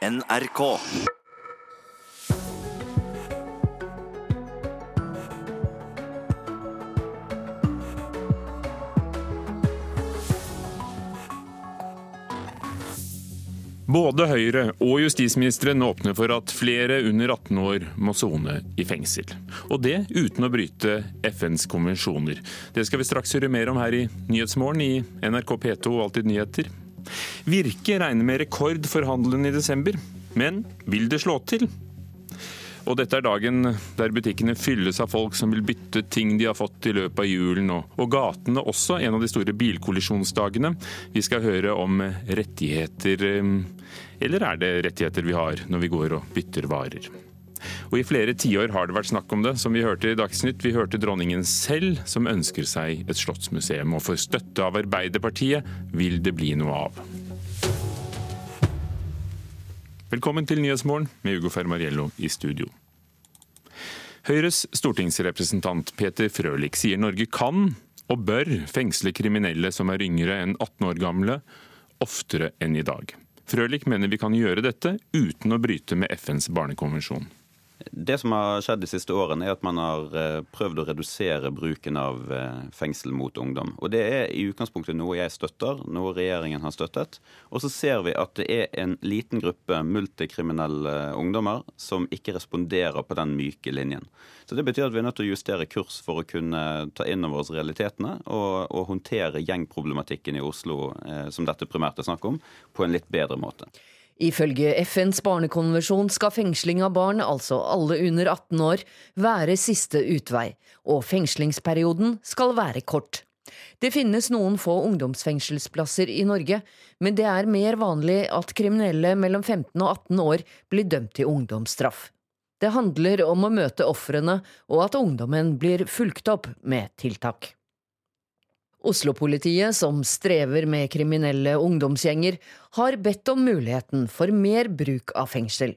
NRK. Både Høyre og justisministeren åpner for at flere under 18 år må sone i fengsel. Og det uten å bryte FNs konvensjoner. Det skal vi straks høre mer om her i Nyhetsmorgen i NRK P2 og Alltid nyheter. Virke regner med rekord for handelen i desember. Men vil det slå til? Og dette er dagen der butikkene fylles av folk som vil bytte ting de har fått i løpet av julen, og gatene også en av de store bilkollisjonsdagene. Vi skal høre om rettigheter eh, Eller er det rettigheter vi har når vi går og bytter varer? Og I flere tiår har det vært snakk om det, som vi hørte i Dagsnytt. Vi hørte dronningen selv, som ønsker seg et slottsmuseum. Og for støtte av Arbeiderpartiet vil det bli noe av. Velkommen til Nyhetsmorgen med Ugo Fermariello i studio. Høyres stortingsrepresentant Peter Frølich sier Norge kan og bør fengsle kriminelle som er yngre enn 18 år gamle, oftere enn i dag. Frølich mener vi kan gjøre dette uten å bryte med FNs barnekonvensjon. Det som har skjedd de siste årene, er at man har eh, prøvd å redusere bruken av eh, fengsel mot ungdom. Og Det er i utgangspunktet noe jeg støtter, noe regjeringen har støttet. Og så ser vi at det er en liten gruppe multikriminelle ungdommer som ikke responderer på den myke linjen. Så Det betyr at vi er nødt til å justere kurs for å kunne ta inn over oss realitetene og, og håndtere gjengproblematikken i Oslo, eh, som dette primært er snakk om, på en litt bedre måte. Ifølge FNs barnekonvensjon skal fengsling av barn, altså alle under 18 år, være siste utvei, og fengslingsperioden skal være kort. Det finnes noen få ungdomsfengselsplasser i Norge, men det er mer vanlig at kriminelle mellom 15 og 18 år blir dømt til ungdomsstraff. Det handler om å møte ofrene og at ungdommen blir fulgt opp med tiltak. Oslo-politiet, som strever med kriminelle ungdomsgjenger, har bedt om muligheten for mer bruk av fengsel.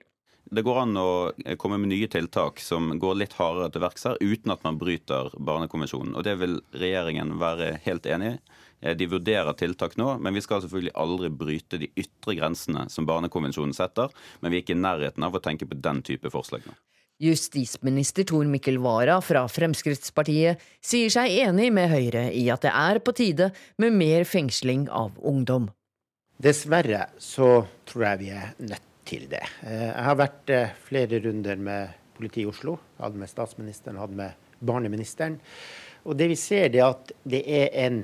Det går an å komme med nye tiltak som går litt hardere til verks her, uten at man bryter Barnekonvensjonen. Og Det vil regjeringen være helt enig i. Eh, de vurderer tiltak nå, men vi skal selvfølgelig aldri bryte de ytre grensene som Barnekonvensjonen setter. Men vi er ikke i nærheten av å tenke på den type forslag nå. Justisminister Tor Mikkel Wara fra Fremskrittspartiet sier seg enig med Høyre i at det er på tide med mer fengsling av ungdom. Dessverre så tror jeg vi er nødt til det. Eh, jeg har vært eh, flere runder med politiet i Oslo. Hadde med statsministeren, hadde med barneministeren. Og det vi ser, er at det er en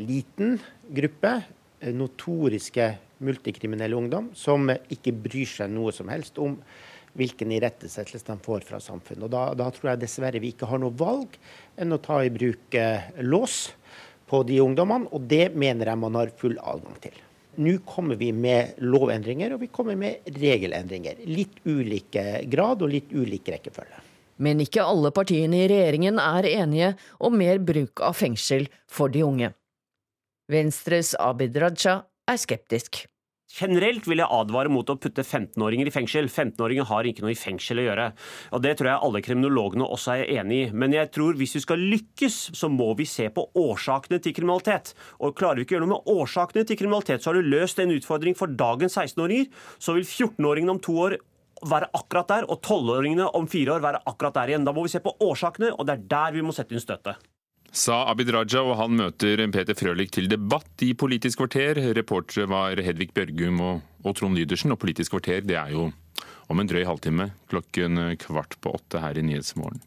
liten gruppe eh, notoriske multikriminelle ungdom som ikke bryr seg noe som helst om hvilken irettesettelse de får fra samfunnet. Og da, da, tror jeg dessverre vi ikke har noe valg enn å ta i bruk eh, lås på de ungdommene, og det mener jeg man har full adgang til. Nå kommer vi med lovendringer og vi kommer med regelendringer. Litt ulike grad og litt ulik rekkefølge. Men ikke alle partiene i regjeringen er enige om mer bruk av fengsel for de unge. Venstres Abid Raja er skeptisk. Generelt vil jeg advare mot å putte 15-åringer i fengsel. 15-åringer har ikke noe i fengsel å gjøre. Og Det tror jeg alle kriminologene også er enig i. Men jeg tror hvis vi skal lykkes, så må vi se på årsakene til kriminalitet. Og Klarer vi ikke å gjøre noe med årsakene til kriminalitet, så har du løst en utfordring for dagens 16-åringer. Så vil 14-åringene om to år være akkurat der, og 12-åringene om fire år være akkurat der igjen. Da må vi se på årsakene, og det er der vi må sette inn støtet sa Abid Raja, og han møter Peter Frølich til debatt i Politisk kvarter. Reportere var Hedvig Bjørgum og, og Trond Lydersen, og Politisk kvarter det er jo om en drøy halvtime klokken kvart på åtte her i Nyhetsmorgen.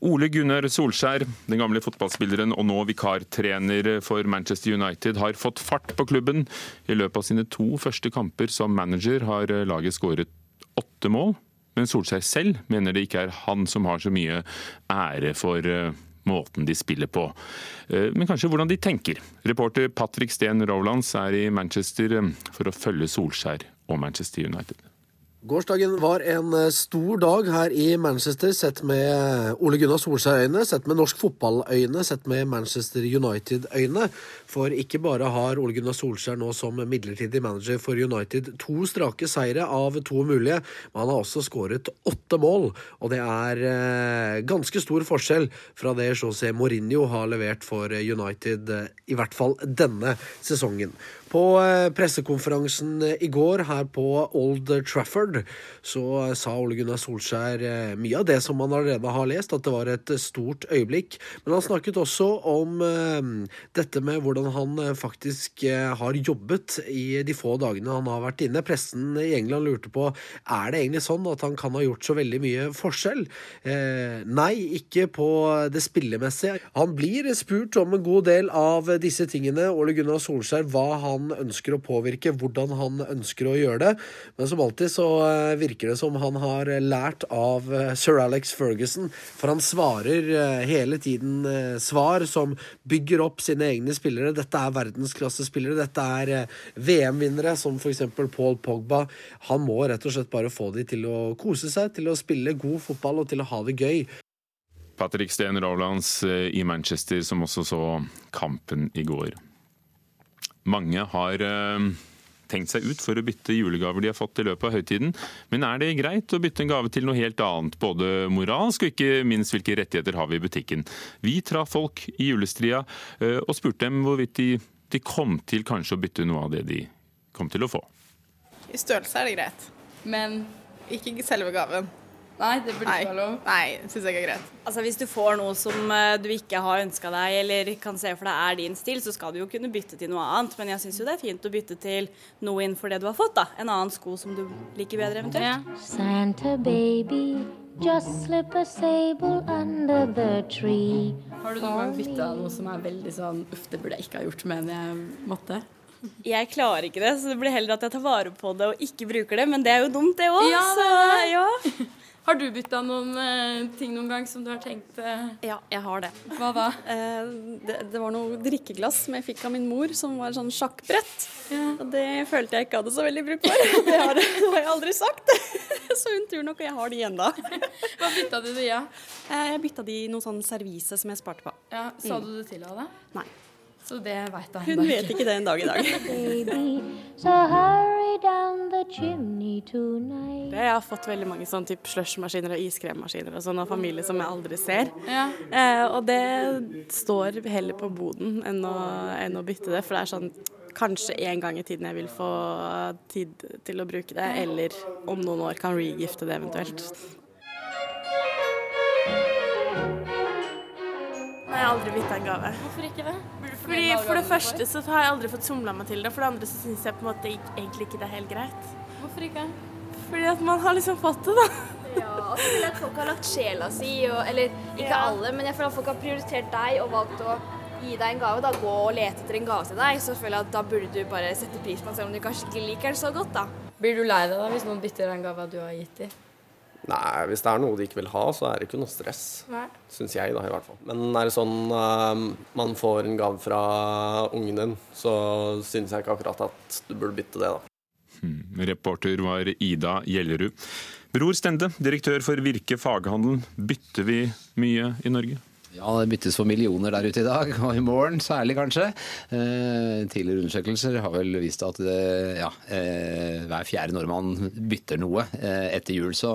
Ole Gunnar Solskjær, den gamle fotballspilleren og nå vikartrener for Manchester United, har fått fart på klubben. I løpet av sine to første kamper som manager har laget skåret åtte mål. Men Solskjær selv mener det ikke er han som har så mye ære for måten de spiller på, eh, men kanskje hvordan de tenker. Reporter Patrick Steen Rowlands er i Manchester eh, for å følge Solskjær og Manchester United. Gårsdagen var en eh, stor dag her i Manchester, sett med Ole Gunnar Solskjær-øyne, sett med norsk fotballøyne, sett med Manchester United-øyne. For ikke bare har Ole Gunnar Solskjær nå som midlertidig manager for United to strake seire av to mulige, men han har også skåret åtte mål. Og det er eh, ganske stor forskjell fra det José Mourinho har levert for United, eh, i hvert fall denne sesongen. På eh, pressekonferansen i går her på Old Trafford så sa Ole Gunnar Solskjær eh, mye av det som man allerede har lest, at det var et stort øyeblikk. Men han snakket også om eh, dette med hvordan han faktisk har jobbet i de få dagene han har vært inne. Pressen i England lurte på er det egentlig sånn at han kan ha gjort så veldig mye forskjell. nei, ikke på det spillemessige. Han blir spurt om en god del av disse tingene. Ole Gunnar Solskjær, hva han ønsker å påvirke, hvordan han ønsker å gjøre det. Men som alltid så eh, virker det som han har lært av eh, sir Alex Ferguson, for han svarer eh, hele tiden svar som bygger opp sine egne spillere. Dette er verdensklassespillere, dette er VM-vinnere som f.eks. Paul Pogba. Han må rett og slett bare få de til å kose seg, til å spille god fotball og til å ha det gøy. Patrick Steen Rolands i Manchester, som også så kampen i går. Mange har eh, tenkt seg ut for å bytte julegaver de har fått i løpet av høytiden. Men er det greit å bytte en gave til noe helt annet, både moralsk og ikke minst hvilke rettigheter har vi i butikken? Vi traff folk i julestria eh, og spurte dem hvorvidt de, de kom til kanskje å bytte noe av det de kom til å få. I størrelse er det greit, men ikke selve gaven. Nei, det burde ikke være lov. Nei, syns jeg ikke er greit. Altså Hvis du får noe som eh, du ikke har ønska deg, eller kan se for deg er din stil, så skal du jo kunne bytte til noe annet. Men jeg syns jo det er fint å bytte til noe innenfor det du har fått, da. En annen sko som du liker bedre, eventuelt. Ja. Santa baby, just slip a sable under the tree. Har du noen gang bytta noe som er veldig sånn uff, det burde jeg ikke ha gjort, men jeg måtte? Jeg klarer ikke det, så det blir heller at jeg tar vare på det og ikke bruker det. Men det er jo dumt, det òg. Ja, så ja. Har du bytta noen eh, ting noen gang som du har tenkt eh... Ja, jeg har det. Hva da? Eh, det, det, var noe drikkeglass som jeg fikk av min mor, som var sånn sjakkbrett. Ja. Og det følte jeg ikke hadde så veldig bruk for. Det har, det har jeg aldri sagt. så hun tror nok, jeg har de ennå. Hva bytta du de i? Ja? Jeg bytta de i noe sånn servise som jeg sparte på. Ja, Sa mm. du det til henne? Nei. Så det veit han Hun vet ikke det en dag i dag. Jeg har fått veldig mange sånn type slushmaskiner og iskremmaskiner og sånn av familie som jeg aldri ser. Ja. Eh, og det står heller på boden enn å, enn å bytte det, for det er sånn kanskje en gang i tiden jeg vil få tid til å bruke det, eller om noen år kan regifte det eventuelt. Nei, jeg har aldri bytta en gave. Hvorfor ikke det? Fordi For det første så har jeg aldri fått somla meg til det, for det andre så syns jeg på en måte egentlig ikke det er helt greit. Hvorfor ikke? Fordi at man har liksom fått det, da. Ja, og så vil jeg at folk har lagt sjela si, og, eller ikke ja. alle, men jeg føler at folk har prioritert deg og valgt å gi deg en gave. da, Gå og lete etter en gave til deg. Så føler jeg at da burde du bare sette pris på den, selv om du kanskje ikke liker den så godt, da. Blir du lei deg da hvis noen bytter den gava du har gitt dem? Nei, hvis det er noe de ikke vil ha, så er det ikke noe stress. Syns jeg, da, i hvert fall. Men er det sånn uh, man får en gave fra ungen din, så syns jeg ikke akkurat at du burde bytte det, da. Hmm. Reporter var Ida Gjellerud. Bror Stende, direktør for Virke faghandel. Bytter vi mye i Norge? Ja, det byttes for millioner der ute i dag, og i morgen særlig kanskje. Eh, tidligere undersøkelser har vel vist at det, ja, eh, hver fjerde nordmann bytter noe eh, etter jul. Så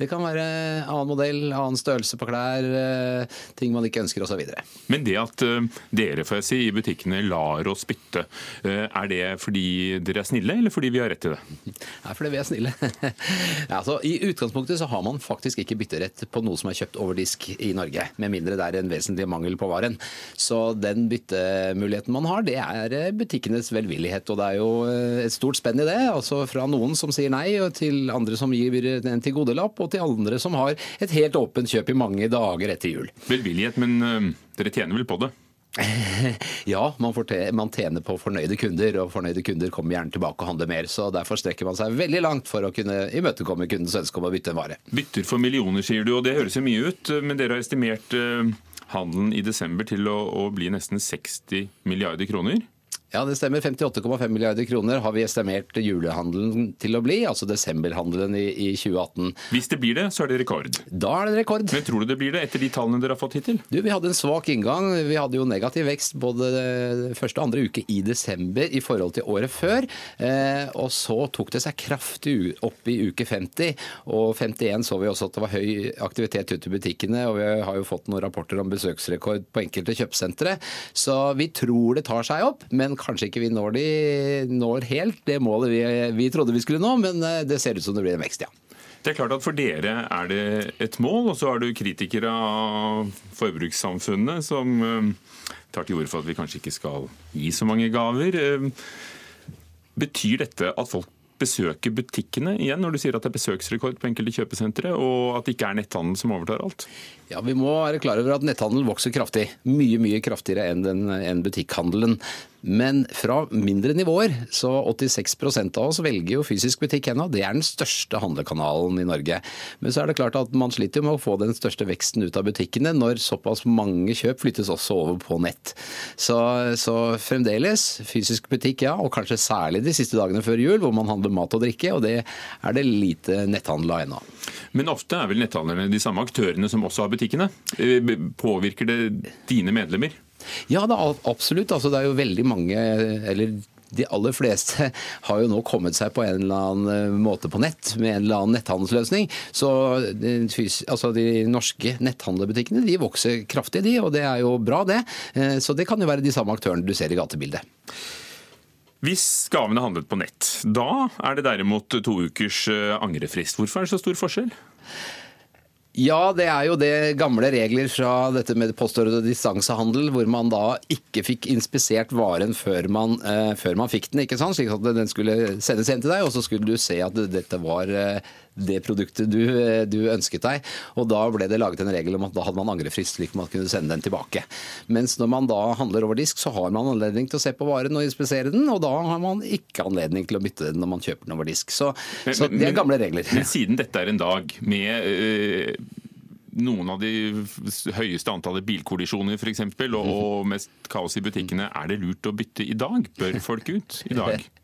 det kan være annen modell, annen størrelse på klær, eh, ting man ikke ønsker osv. Men det at eh, dere får jeg si, i butikkene lar oss bytte, eh, er det fordi dere er snille, eller fordi vi har rett til det? Det er fordi vi er snille. ja, I utgangspunktet så har man faktisk ikke bytterett på noe som er kjøpt over disk i Norge, med mindre det er en vesentlig mangel på varen. Så den byttemuligheten man har, det er eh, butikkenes velvillighet. Og det er jo eh, et stort spenn i det. altså Fra noen som sier nei, til andre som gir en tilgodelapp, og til andre som har et helt åpent kjøp i mange dager etter jul. Velvillighet, men uh, dere tjener vel på det? ja, man, man, tjener på fornøyde kunder, og fornøyde kunder kommer gjerne tilbake og handler mer. så Derfor strekker man seg veldig langt for å kunne imøtekomme kundens ønske om å bytte en vare. Bytter for millioner, sier du, og det høres jo mye ut. Men dere har estimert handelen i desember til å, å bli nesten 60 milliarder kroner. Ja, det stemmer. 58,5 milliarder kroner har vi estimert julehandelen til å bli, altså desemberhandelen i, i, 2018. Hvis det blir det, så er det rekord? Da er det rekord. Men tror du det blir det, etter de tallene dere har fått hittil? Du, Vi hadde en svak inngang. Vi hadde jo negativ vekst både første og andre uke i desember i forhold til året før. Eh, og så tok det seg kraftig opp i uke 50, og 51 så vi også at det var høy aktivitet ute i butikkene. Og vi har jo fått noen rapporter om besøksrekord på enkelte kjøpesentre. Så vi tror det tar seg opp. men kanskje ikke vi når, de, når helt det målet vi, vi, trodde vi skulle nå, men det ser ut som det blir en vekst, ja. Det er klart at For dere er det et mål, og så er du kritikere av forbrukssamfunnet som tar til orde for at vi kanskje ikke skal gi så mange gaver. Betyr dette at folk besøker butikkene igjen, når du sier at det er besøksrekord på enkelte kjøpesentre, og at det ikke er netthandel som overtar alt? Ja, Vi må være klar over at netthandelen vokser kraftig. Mye mye kraftigere enn, den, enn butikkhandelen. Men fra mindre nivåer. Så 86% av oss velger jo fysisk butikk ennå. Det er den største handlekanalen i Norge. Men så er det klart at man sliter jo med å få den største veksten ut av butikkene når såpass mange kjøp flyttes også over på nett. Så, så fremdeles fysisk butikk, ja. Og kanskje særlig de siste dagene før jul, hvor man handler mat og drikke. Og det er det lite netthandel av ennå. Men ofte er vel netthandlerne de samme aktørene som også har butikkene. Eh, påvirker det dine medlemmer? Ja, det er absolutt. Altså, det er jo veldig mange, eller de aller fleste har jo nå kommet seg på en eller annen eh, måte på nett med en eller annen netthandelsløsning. Så altså, de norske netthandlerbutikkene de vokser kraftig, de, og det er jo bra, det. Eh, så det kan jo være de samme aktørene du ser i gatebildet. Hvis gavene handlet på nett, da er det derimot to ukers angrefrist. Hvorfor er det så stor forskjell? Ja, det er jo det gamle regler fra dette med postordre og distansehandel, hvor man da ikke fikk inspisert varen før man, uh, før man, fikk den, ikke sant? slik at den skulle sendes hjem til deg, og så skulle du se at dette var eh, det produktet du, eh, du, ønsket deg. Og da ble det laget en regel om at da hadde man angrefrist, slik man kunne sende den tilbake. Mens når man da handler over disk, så har man anledning til å se på varen og inspisere den, og da har man ikke anledning til å bytte den når man kjøper den over disk. Så, men, så det er gamle regler. Men siden dette er en dag med øh noen av de høyeste antallet bilkollisjoner f.eks. Og, og mest kaos i butikkene. Er det lurt å bytte i dag? Bør folk ut i dag?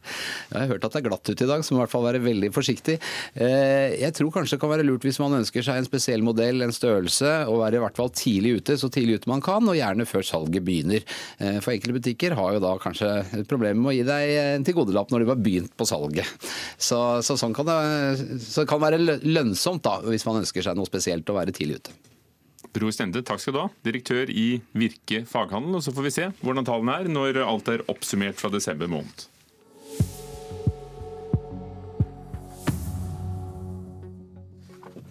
Jeg har hørt at det er glatt ute i dag, så må i hvert fall være veldig forsiktig. Eh, jeg tror kanskje det kan være lurt hvis man ønsker seg en spesiell modell, en størrelse, og være i hvert fall tidlig ute, så tidlig ute man kan, og gjerne før salget begynner. Eh, for enkelte butikker har jo da kanskje et problem med å gi deg en tilgodelapp når de har begynt på salget. Så, så sånn kan det, så det være lønnsomt da, hvis man ønsker seg noe spesielt å være tidlig ute. Bror Stende, takk skal du ha. Direktør i Virke faghandel. Og så får vi se hvordan tallene er når alt er oppsummert fra desember måned.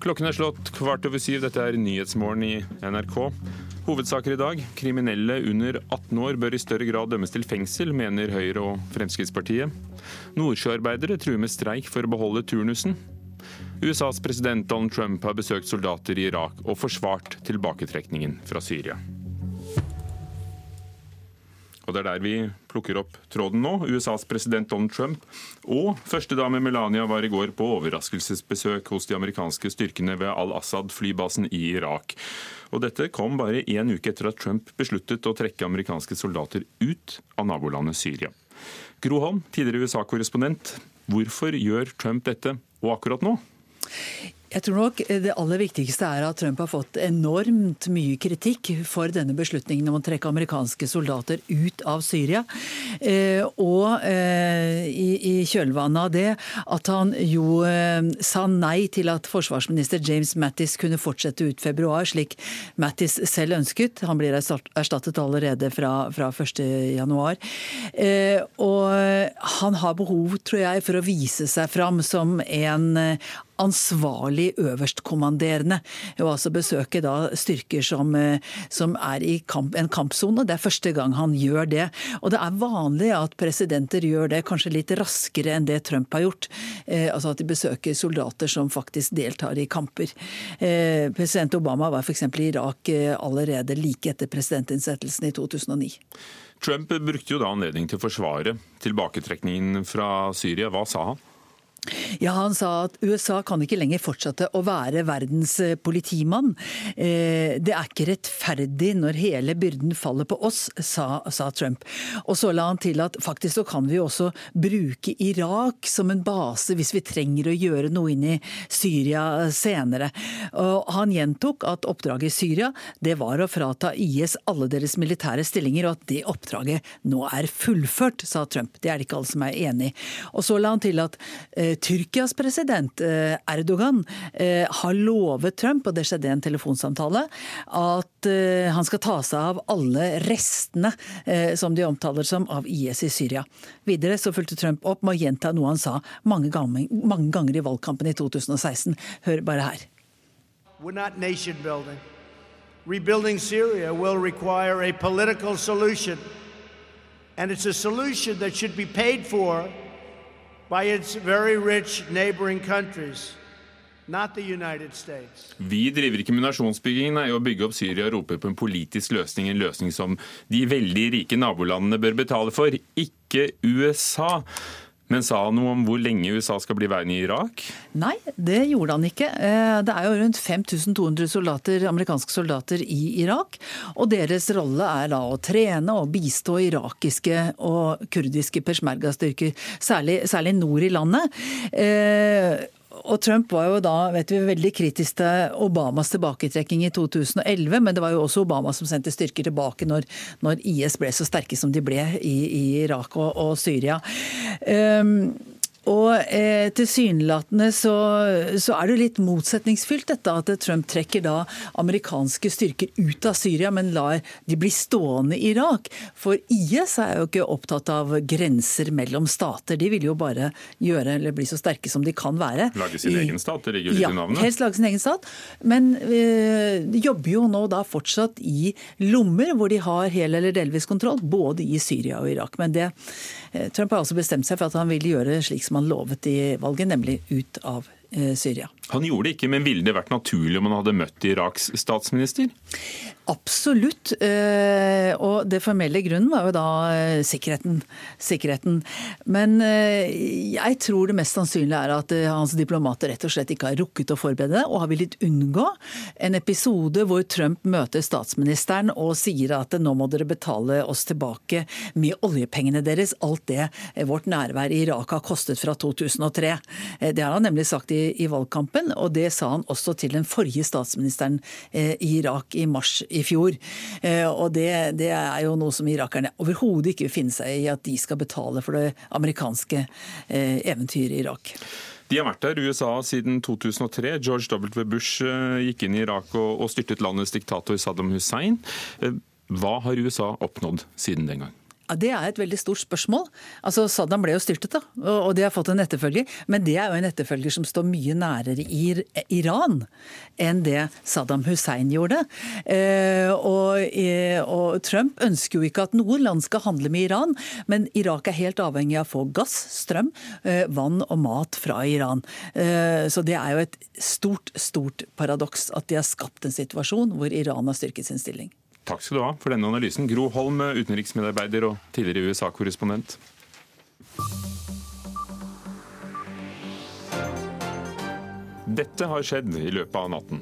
Klokken er slått kvart over syv. Dette er Nyhetsmorgen i NRK. Hovedsaker i dag. Kriminelle under 18 år bør i større grad dømmes til fengsel, mener Høyre og Fremskrittspartiet. Nordsjøarbeidere truer med streik for å beholde turnusen. USAs president Donald Trump har besøkt soldater i Irak og forsvart tilbaketrekningen fra Syria. Og Det er der vi plukker opp tråden nå. USAs president Donald Trump og førstedame Melania var i går på overraskelsesbesøk hos de amerikanske styrkene ved Al-Assad-flybasen i Irak. Og Dette kom bare én uke etter at Trump besluttet å trekke amerikanske soldater ut av nabolandet Syria. Gro Holm, tidligere USA-korrespondent. Hvorfor gjør Trump dette, og akkurat nå? Jeg tror nok det aller viktigste er at Trump har fått enormt mye kritikk for denne beslutningen om å trekke amerikanske soldater ut av Syria. Eh, og eh, i kjølvannet av det at han jo eh, sa nei til at forsvarsminister James Mattis kunne fortsette ut februar, slik Mattis selv ønsket. Han blir erstattet allerede fra, fra 1.1. Og han har behov, tror jeg, for å vise seg fram som en ansvarlig øverstkommanderende. Og altså besøke da styrker som, eh, som er i kamp, en kampsone. Det er første gang han gjør det. Og det er vanlig at presidenter gjør det kanskje litt raskere enn det Trump har gjort. Eh, altså at de besøker soldater som faktisk deltar i kamper. Eh, president Obama var f.eks. i Irak eh, allerede like etter presidentinnsettelsen i 2009. Trump brukte jo da anledning til å forsvare tilbaketrekningen fra Syria. Hva sa han? Ja, Han sa at USA kan ikke lenger fortsette å være verdens eh, politimann. Eh, det er ikke rettferdig når hele byrden faller på oss, sa, sa, Trump. Og så la han til at faktisk så kan vi også bruke Irak som en base hvis vi trenger å gjøre noe inn i Syria senere. Og han gjentok at oppdraget i Syria det var å frata IS alle deres militære stillinger, og at det oppdraget nå er fullført, sa Trump. Det er det ikke alle som er enig i. Og så la han til at eh, Tyrkias president Erdogan har lovet Trump, og det skjedde i en telefonsamtale, at han skal ta seg av alle restene, som de omtaler som, av IS i Syria. Videre så fulgte Trump opp med å gjenta noe han sa mange ganger, mange ganger i valgkampen i 2016. Hør bare her. We're not nation building. Rebuilding Syria will require a political solution. And it's a solution that should be paid for Vi driver ikke med nasjonsbygging, nei, å bygge opp Syria og rope på en politisk løsning, en løsning som de veldig rike nabolandene bør betale for, ikke USA. Men sa han noe om hvor lenge USA skal bli værende i Irak? Nei, det gjorde han ikke. Eh, det er jo rundt 5200 soldater, amerikanske soldater i Irak. Og deres rolle er da å trene og bistå irakiske og kurdiske peshmerga-styrker, særlig, særlig, nord i landet. Eh, og Trump var jo da vet vi, veldig kritisk til Obamas tilbaketrekking i 2011, men det var jo også Obama som sendte styrker tilbake når, når IS ble så sterke som de ble i, i Irak og, og Syria. Um, og eh, tilsynelatende så, så, er det litt motsetningsfylt dette at Trump trekker da amerikanske styrker ut av Syria, men lar de bli stående i Irak. For IS er jo ikke opptatt av grenser mellom stater. De vil jo bare gjøre eller bli så sterke som de kan være. Lage sin I, egen stat, det ligger jo litt ja, i navnet. Helst lage sin egen stat. Men eh, de jobber jo nå da fortsatt i lommer hvor de har hel eller delvis kontroll, både i Syria og Irak. Men det Eh, Trump har altså bestemt seg for at han vil gjøre slik som han lovet i valget, nemlig ut av eh, Syria. Han gjorde det ikke, men ville det vært naturlig om han hadde møtt Iraks statsminister? Absolutt. Eh, og det formelle grunnen var jo da sikkerheten. sikkerheten. Men jeg tror det mest sannsynlige er at hans diplomater rett og slett ikke har rukket å forberede det, og har villet unngå en episode hvor Trump møter statsministeren og sier at nå må dere betale oss tilbake med oljepengene deres, alt det vårt nærvær i Irak har kostet fra 2003. Det har han nemlig sagt i, i valgkampen kampen, og det sa han også til den forrige statsministeren eh, i Irak i mars i fjor. Eh, og det, det er jo noe som irakerne overhodet ikke vil finne seg i, at de skal betale for det amerikanske eh, eventyret i Irak. De har vært der, USA, siden 2003. George W. Bush gikk inn i Irak og styrtet landets diktator Saddam Hussein. Hva har USA oppnådd siden den gang? Det er et veldig stort spørsmål. Altså, Saddam ble jo styrtet, da, og de har fått en etterfølger. Men det er jo en etterfølger som står mye nærere i Iran enn det Saddam Hussein gjorde. Eh, og, eh, og, Trump ønsker jo ikke at noe land skal handle med Iran, men Irak er helt avhengig av å få gass, strøm, eh, vann og mat fra Iran. Så det er jo et stort, stort paradoks at de har skapt en situasjon hvor Iran har styrket sin stilling. Takk skal du ha for denne analysen. Gro Holm, utenriksmedarbeider og tidligere USA-korrespondent. Dette har skjedd i løpet av natten.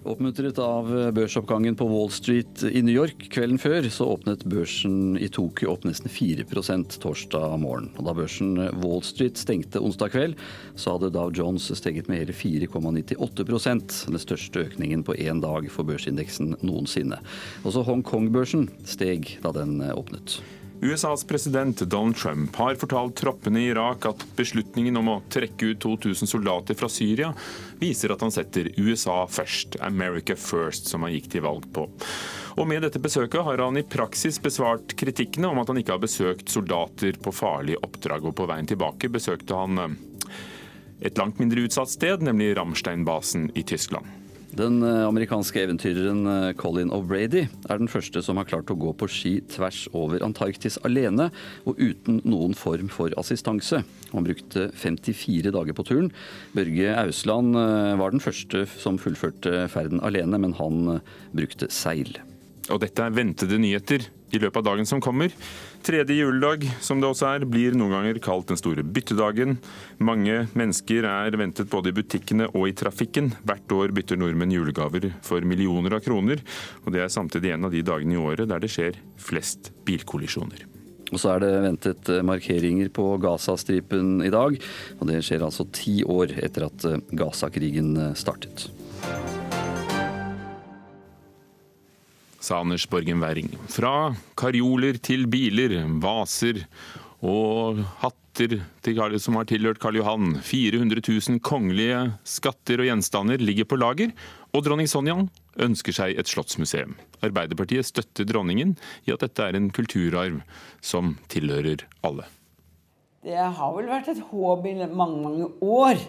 Oppmuntret av børsoppgangen på Wall Street i New York kvelden før, så åpnet børsen i Tokyo opp nesten 4% torsdag morgen. Og da børsen Wall Street stengte onsdag kveld, så hadde Dow Jones steget med hele 4,98% den største økningen på én dag for børsindeksen noensinne. Også Hongkong-børsen steg da den åpnet. USAs president Donald Trump har fortalt troppene i Irak at beslutningen om å trekke ut 2000 soldater fra Syria viser at han setter USA først, America first, som han gikk til valg på. Og Med dette besøket har han i praksis besvart kritikkene om at han ikke har besøkt soldater på farlige oppdrag. Og på veien tilbake besøkte han et langt mindre utsatt sted, nemlig Ramstein-basen i Tyskland. Den eh, amerikanske eventyreren eh, Colin O'Brady er den første som har klart å gå på ski tvers over Antarktis alene og uten noen form for assistanse. Han brukte 54 dager på turen. Børge Ausland eh, var den første som fullførte ferden alene, men han brukte seil. Og dette er ventede nyheter i løpet av dagen som kommer. Tredje juledag, som det også er, blir noen ganger kalt den store byttedagen. Mange mennesker er ventet både i butikkene og i trafikken. Hvert år bytter nordmenn julegaver for millioner av kroner, og det er samtidig en av de dagene i året der det skjer flest bilkollisjoner. Og så er det ventet eh, markeringer på Gazastripen i dag, og det skjer altså ti år etter at eh, Gaza-krigen eh, startet. Sa Anders Borgen Werring. Fra karjoler til biler, vaser og hatter som har tilhørt Karl Johan. 400 000 kongelige skatter og gjenstander ligger på lager, og dronning Sonja ønsker seg et slottsmuseum. Arbeiderpartiet støtter dronningen i at dette er en kulturarv som tilhører alle. Det har vel vært et håp i mange, mange år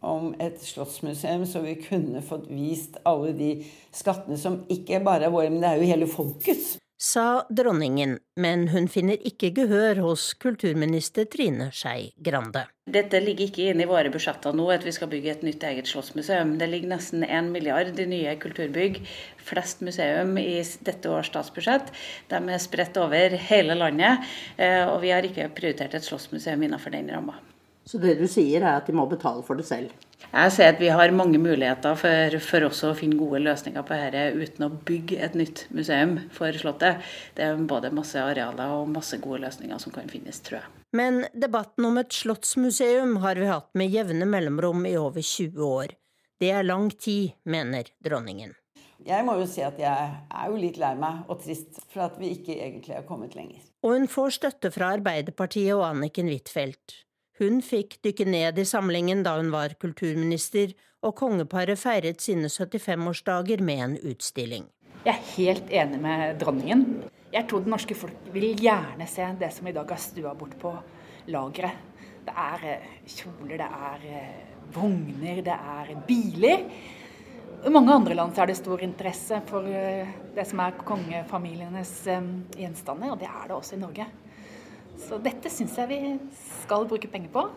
om et slottsmuseum, så vi kunne fått vist alle de skattene som ikke bare er våre, men det er jo hele folkets sa dronningen, men hun finner ikke gehør hos kulturminister Trine Skei Grande. Dette ligger ikke inne i våre budsjetter nå, at vi skal bygge et nytt eget slottsmuseum. Det ligger nesten én milliard i nye kulturbygg, flest museum i dette års statsbudsjett. De er spredt over hele landet, eh, og vi har ikke prioritert et slottsmuseum innenfor den ramma. Så det du sier er at de må betale for det selv? Jeg ser at vi har mange muligheter for, for også å finne gode løsninger på dette uten å bygge et nytt museum for Slottet. Det er både masse arealer og masse gode løsninger som kan finnes, tror jeg. Men debatten om et slottsmuseum har vi hatt med jevne mellomrom i over 20 år. Det er lang tid, mener dronningen. Jeg må jo si at jeg er jo litt lei meg og trist for at vi ikke egentlig har kommet lenger. Og hun får støtte fra Arbeiderpartiet og Anniken Huitfeldt. Hun fikk dykke ned i samlingen da hun var kulturminister, og kongeparet feiret sine 75-årsdager med en utstilling. Jeg er helt enig med dronningen. Jeg tror det norske folk vil gjerne se det som i dag er stua bort på lageret. Det er eh, kjoler, det er eh, vogner, det er biler. I mange andre land er det stor interesse for eh, det som er kongefamilienes gjenstander, og det er det også i Norge. Så dette syns jeg vi skal bruke penger på.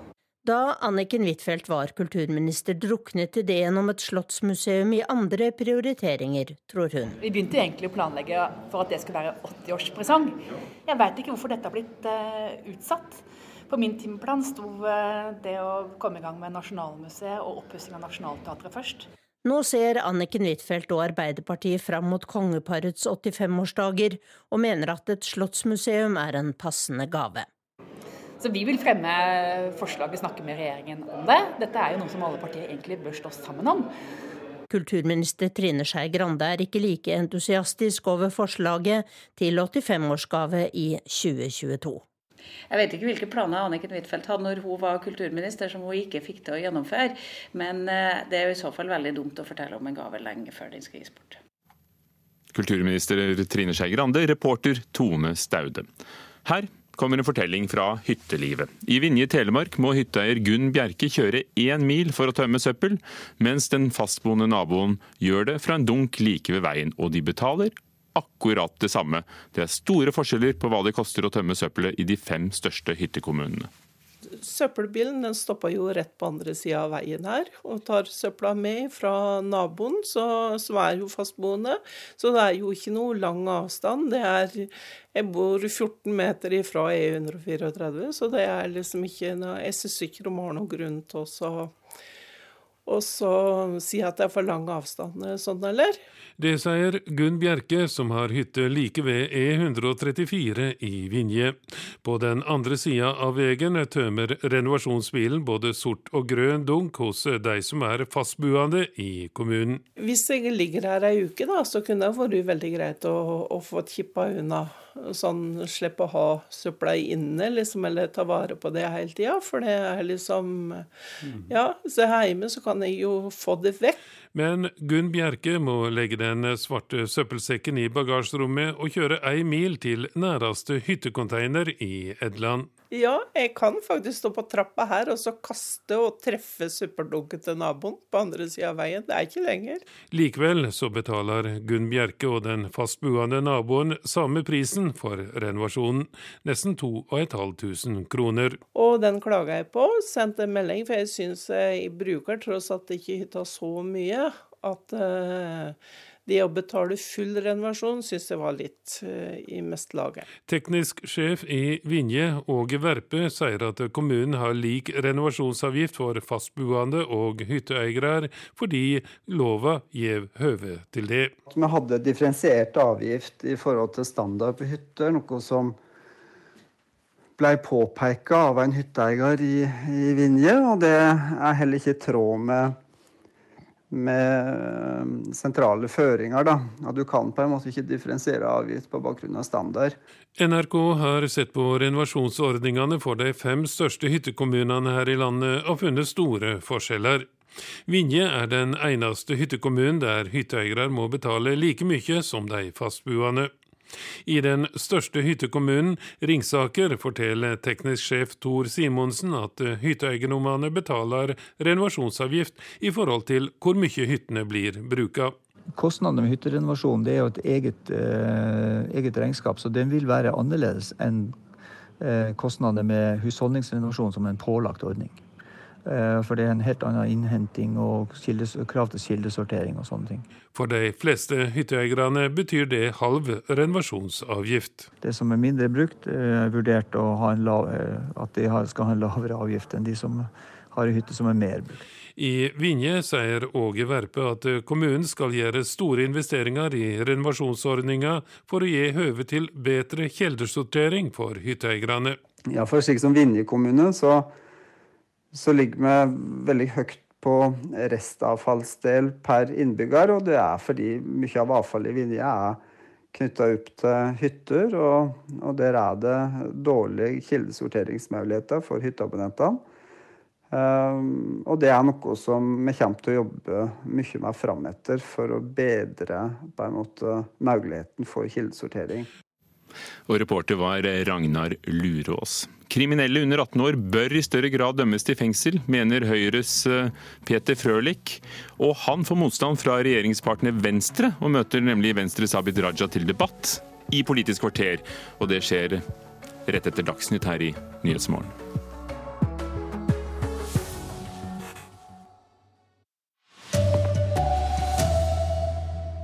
Da Anniken Huitfeldt var kulturminister, druknet ideen om et slottsmuseum i andre prioriteringer, tror hun. Vi begynte egentlig å planlegge for at det skulle være 80-årspresang. Jeg veit ikke hvorfor dette har blitt uh, utsatt. På min timeplan sto uh, det å komme i gang med Nasjonalmuseet og oppussing av Nationaltheatret først. Nå ser Anniken Huitfeldt og Arbeiderpartiet fram mot kongeparets 85-årsdager, og mener at et slottsmuseum er en passende gave. Så Vi vil fremme forslaget, snakke med regjeringen om det. Dette er jo noe som alle partier egentlig bør stå sammen om. Kulturminister Trine Skei Grande er ikke like entusiastisk over forslaget til 85-årsgave i 2022. Jeg vet ikke hvilke planer Anniken Huitfeldt hadde når hun var kulturminister som hun ikke fikk til å gjennomføre, men eh, det er jo i så fall veldig dumt å fortelle om en gave lenge før den skal gis bort. Kulturminister Trine Skei Grande, reporter Tone Staude. Her kommer en fortelling fra hyttelivet. I Vinje Telemark må hytteeier Gunn Bjerke kjøre én mil for å tømme søppel, mens den fastboende naboen gjør det fra en dunk like ved veien, og de betaler akkurat det samme. Det er store forskjeller på hva det koster å tømme søppelet i de fem største hyttekommunene. Søppelbilen den stoppa jo rett på andre sida av veien her, og tar søpla med fra naboen, så, som er jo fastboende. Så det er jo ikke noe lang avstand. Det er Jeg bor 14 meter ifra E134, så det er liksom ikke Jeg syns ikke de har noen grunn til å og så si at det er for lang avstand sånn, eller? Det sier Gunn Bjerke, som har hytte like ved E134 i Vinje. På den andre sida av veien tømmer renovasjonsbilen både sort og grønn dunk hos de som er fastboende i kommunen. Hvis jeg ligger her ei uke, da, så kunne det vært veldig greit å, å få kippa unna. Sånn slippe å ha søpla inne, liksom, eller ta vare på det hele tida. For det er liksom mm. Ja, så hjemme så kan jeg jo få det vekk. Men Gunn Bjerke må legge den svarte søppelsekken i bagasjerommet og kjøre ei mil til næreste hyttekonteiner i Edland. Ja, jeg kan faktisk stå på trappa her og så kaste og treffe søppeldunken til naboen på andre sida av veien. Det er ikke lenger. Likevel så betaler Gunn Bjerke og den fastboende naboen samme prisen for renovasjonen, nesten 2500 kroner. Og den klaga jeg på, sendte en melding, for jeg syns jeg bruker tross alt ikke hytta så mye at uh, det å betale full renovasjon syns jeg var litt uh, i mest laget. Teknisk sjef i Vinje, Åge Verpe, sier at kommunen har lik renovasjonsavgift for fastboende og hytteeiere, fordi lova gjev høve til det. Vi hadde differensiert avgift i forhold til standard på hytter, noe som ble påpeka av en hytteeier i, i Vinje, og det er heller ikke i tråd med med sentrale føringer. Da. At du kan på en måte ikke differensiere avgift på bakgrunn av standard. NRK har sett på renovasjonsordningene for de fem største hyttekommunene her i landet og funnet store forskjeller. Vinje er den eneste hyttekommunen der hytteeiere må betale like mye som de fastboende. I den største hyttekommunen, Ringsaker, forteller teknisk sjef Tor Simonsen at hytteeiendommene betaler renovasjonsavgift i forhold til hvor mye hyttene blir bruka. Kostnadene med hytterenovasjon er jo et eget, eh, eget regnskap, så den vil være annerledes enn eh, kostnadene med husholdningsrenovasjon som en pålagt ordning. Eh, for det er en helt annen innhenting og kildes, krav til kildesortering og sånne ting. For de fleste hytteeierne betyr det halv renovasjonsavgift. Det som er mindre brukt, er vurdert lav, at de skal ha en lavere avgift enn de som har en hytte som er mer brukt. I Vinje sier Åge Verpe at kommunen skal gjøre store investeringer i renovasjonsordninga for å gi høve til bedre kildesortering for hytteeierne. Ja, for slik som Vinje kommune, så, så ligger vi veldig høyt på restavfallsdel per innbygger. Og det er fordi mye av avfallet i Vinje er knytta opp til hytter. Og, og der er det dårlige kildesorteringsmuligheter for hytteabonnentene. Um, og det er noe som vi kommer til å jobbe mye med frametter for å bedre måte muligheten for kildesortering. Og reporter var Ragnar Lurås. Kriminelle under 18 år bør i større grad dømmes til fengsel, mener Høyres eh, Peter Frølich. Og han får motstand fra regjeringspartner Venstre, og møter nemlig Venstres Abid Raja til debatt i Politisk kvarter. Og det skjer rett etter Dagsnytt her i Nyhetsmorgen.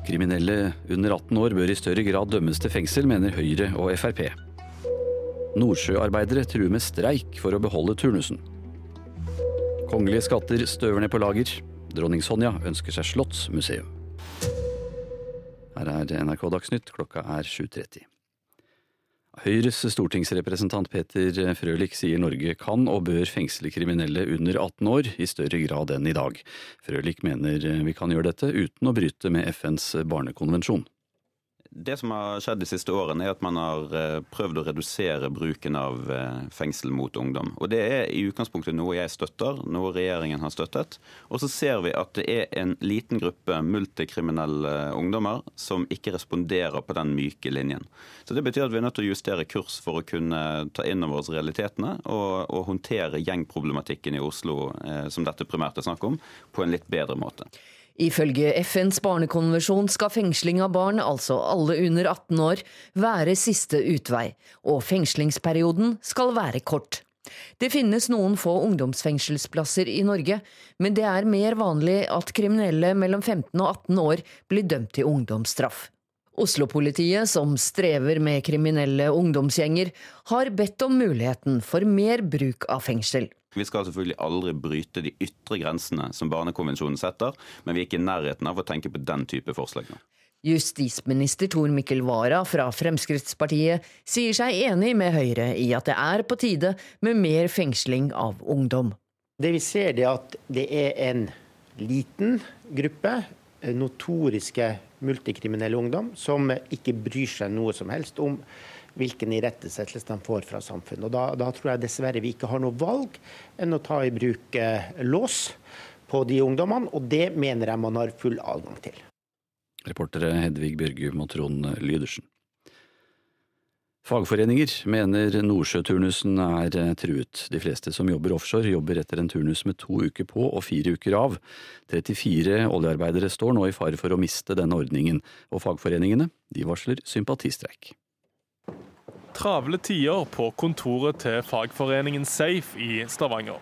Kriminelle under 18 år bør i større grad dømmes til fengsel, mener Høyre og Frp. Nordsjøarbeidere truer med streik for å beholde turnusen. Kongelige skatter støver ned på lager. Dronning Sonja ønsker seg slottsmuseum. Her er NRK Dagsnytt, klokka er 7.30. Høyres stortingsrepresentant Peter Frølich sier Norge kan og bør fengsle kriminelle under 18 år i større grad enn i dag. Frølich mener vi kan gjøre dette uten å bryte med FNs barnekonvensjon. Det som har skjedd de siste årene, er at man har eh, prøvd å redusere bruken av eh, fengsel mot ungdom. Og Det er i utgangspunktet noe jeg støtter, noe regjeringen har støttet. Og så ser vi at det er en liten gruppe multikriminelle ungdommer som ikke responderer på den myke linjen. Så Det betyr at vi er nødt til å justere kurs for å kunne ta inn over oss realitetene og, og håndtere gjengproblematikken i Oslo, eh, som dette primært er snakk om, på en litt bedre måte. Ifølge FNs barnekonvensjon skal fengsling av barn, altså alle under 18 år, være siste utvei, og fengslingsperioden skal være kort. Det finnes noen få ungdomsfengselsplasser i Norge, men det er mer vanlig at kriminelle mellom 15 og 18 år blir dømt til ungdomsstraff. Oslo-politiet, som strever med kriminelle ungdomsgjenger, har bedt om muligheten for mer bruk av fengsel. Vi skal selvfølgelig aldri bryte de ytre grensene som Barnekonvensjonen setter, men vi er ikke i nærheten av å tenke på den type forslag nå. Justisminister Tor Mikkel Wara fra Fremskrittspartiet sier seg enig med Høyre i at det er på tide med mer fengsling av ungdom. Det vi ser er at det er en liten gruppe notoriske multikriminelle ungdom som ikke bryr seg noe som helst om hvilken irettesettelse de får fra samfunnet. Og da, da, tror jeg dessverre vi ikke har noe valg enn å ta i bruk eh, lås på de ungdommene, og det mener jeg man har full adgang til. Reportere Hedvig Bjørgum og Trond Lydersen. Fagforeninger mener nordsjøturnusen er eh, truet. De fleste som jobber offshore, jobber etter en turnus med to uker på og fire uker av. 34 oljearbeidere står nå i fare for å miste denne ordningen, og fagforeningene de varsler sympatistreik travle tider på kontoret til fagforeningen Safe i Stavanger.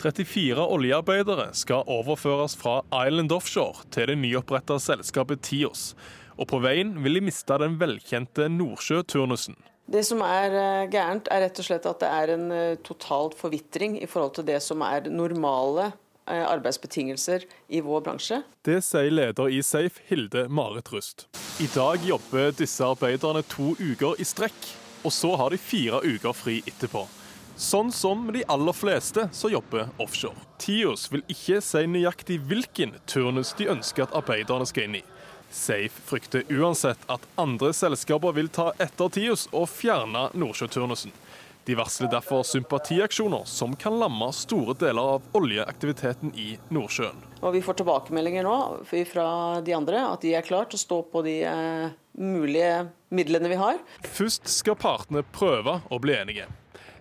34 oljearbeidere skal overføres fra Island Offshore til det nyoppretta selskapet Tios. Og på veien vil de miste den velkjente Nordsjøturnusen. Det som er eh, gærent, er rett og slett at det er en eh, totalt forvitring i forhold til det som er normale eh, arbeidsbetingelser i vår bransje. Det sier leder i Safe, Hilde Marit Rust. I dag jobber disse arbeiderne to uker i strekk og så har de fire uker fri etterpå. Sånn som de aller fleste som jobber offshore. Tios vil ikke si nøyaktig hvilken turnus de ønsker at arbeiderne skal inn i. Safe frykter uansett at andre selskaper vil ta etter Tios og fjerne nordsjøturnusen. De varsler derfor sympatiaksjoner som kan lamme store deler av oljeaktiviteten i Nordsjøen. Og Vi får tilbakemeldinger nå fra de andre at de er klare til å stå på de eh, mulige midlene vi har. Først skal partene prøve å bli enige.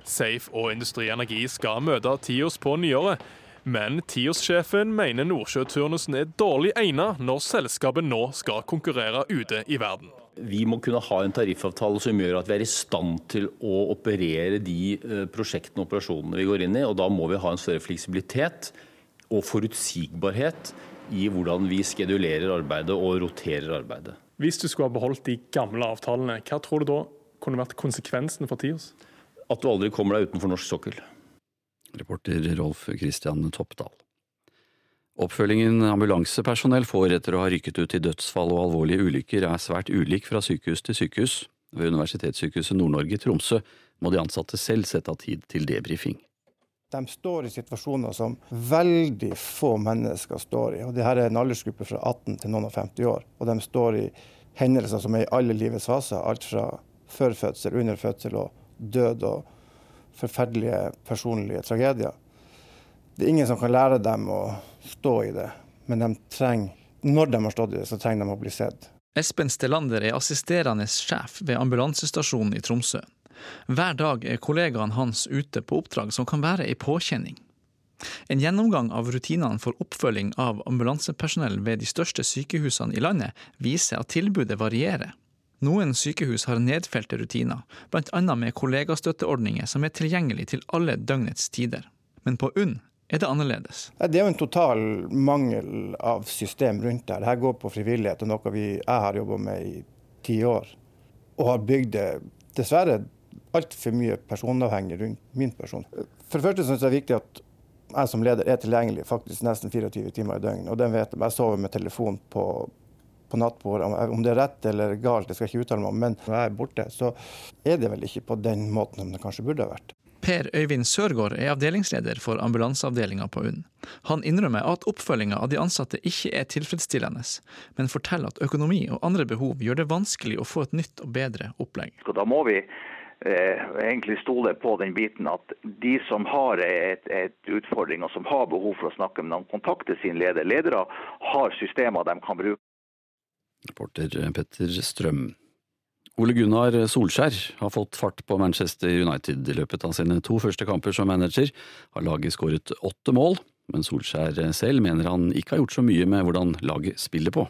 Safe og Industri Energi skal møte Tios på nyåret. Men Tios-sjefen mener nordsjøturnusen er dårlig egnet når selskapet nå skal konkurrere ute i verden. Vi må kunne ha en tariffavtale som gjør at vi er i stand til å operere de eh, prosjektene og operasjonene vi går inn i. og Da må vi ha en større fleksibilitet og forutsigbarhet i hvordan vi skedulerer arbeidet og roterer arbeidet. Hvis du skulle ha beholdt de gamle avtalene, hva tror du da kunne vært konsekvensen for Tios? At du aldri kommer deg utenfor norsk sokkel. Reporter Rolf Christian Toppdal. Oppfølgingen ambulansepersonell får etter å ha rykket ut i dødsfall og alvorlige ulykker, er svært ulik fra sykehus til sykehus. Ved Universitetssykehuset Nord-Norge i Tromsø må de ansatte selv sette av tid til debrifing. De står i situasjoner som veldig få mennesker står i. og Dette er en aldersgruppe fra 18 til noen og 50 år. Og de står i hendelser som er i alle livets faser. Alt fra før fødsel, under fødsel og død og forferdelige personlige tragedier. Det er ingen som kan lære dem å stå i det, men de trenger, når de har stått i det, så trenger de å bli sett. Espen Stellander er assisterende sjef ved ambulansestasjonen i Tromsø. Hver dag er kollegaene hans ute på oppdrag som kan være ei påkjenning. En gjennomgang av rutinene for oppfølging av ambulansepersonell ved de største sykehusene i landet viser at tilbudet varierer. Noen sykehus har nedfelte rutiner, bl.a. med kollegastøtteordninger som er tilgjengelig til alle døgnets tider. Men på UNN er det annerledes. Det er jo en total mangel av system rundt det. Dette går på frivillighet, og noe vi, jeg har jobba med i ti år. Og har bygd det dessverre altfor mye personavhengig rundt min person. For det første syns jeg det er viktig at jeg som leder er tilgjengelig faktisk nesten 24 timer i døgnet. Og den vet jeg. Jeg sover med telefon på, på nattbordet. Om det er rett eller galt, det skal jeg ikke uttale meg om. Men når jeg er borte, så er det vel ikke på den måten som det kanskje burde ha vært. Per Øyvind Sørgaard er avdelingsleder for ambulanseavdelinga på UNN. Han innrømmer at oppfølginga av de ansatte ikke er tilfredsstillende, men forteller at økonomi og andre behov gjør det vanskelig å få et nytt og bedre opplegg. Da må vi eh, egentlig stole på den biten at de som har et, et, utfordring og som har behov for å snakke med noen, kontakter sin leder. Ledere har systemer de kan bruke. Reporter Petter Strøm. Ole Gunnar Solskjær har fått fart på Manchester United. I løpet av sine to første kamper som manager har laget skåret åtte mål, men Solskjær selv mener han ikke har gjort så mye med hvordan laget spiller på.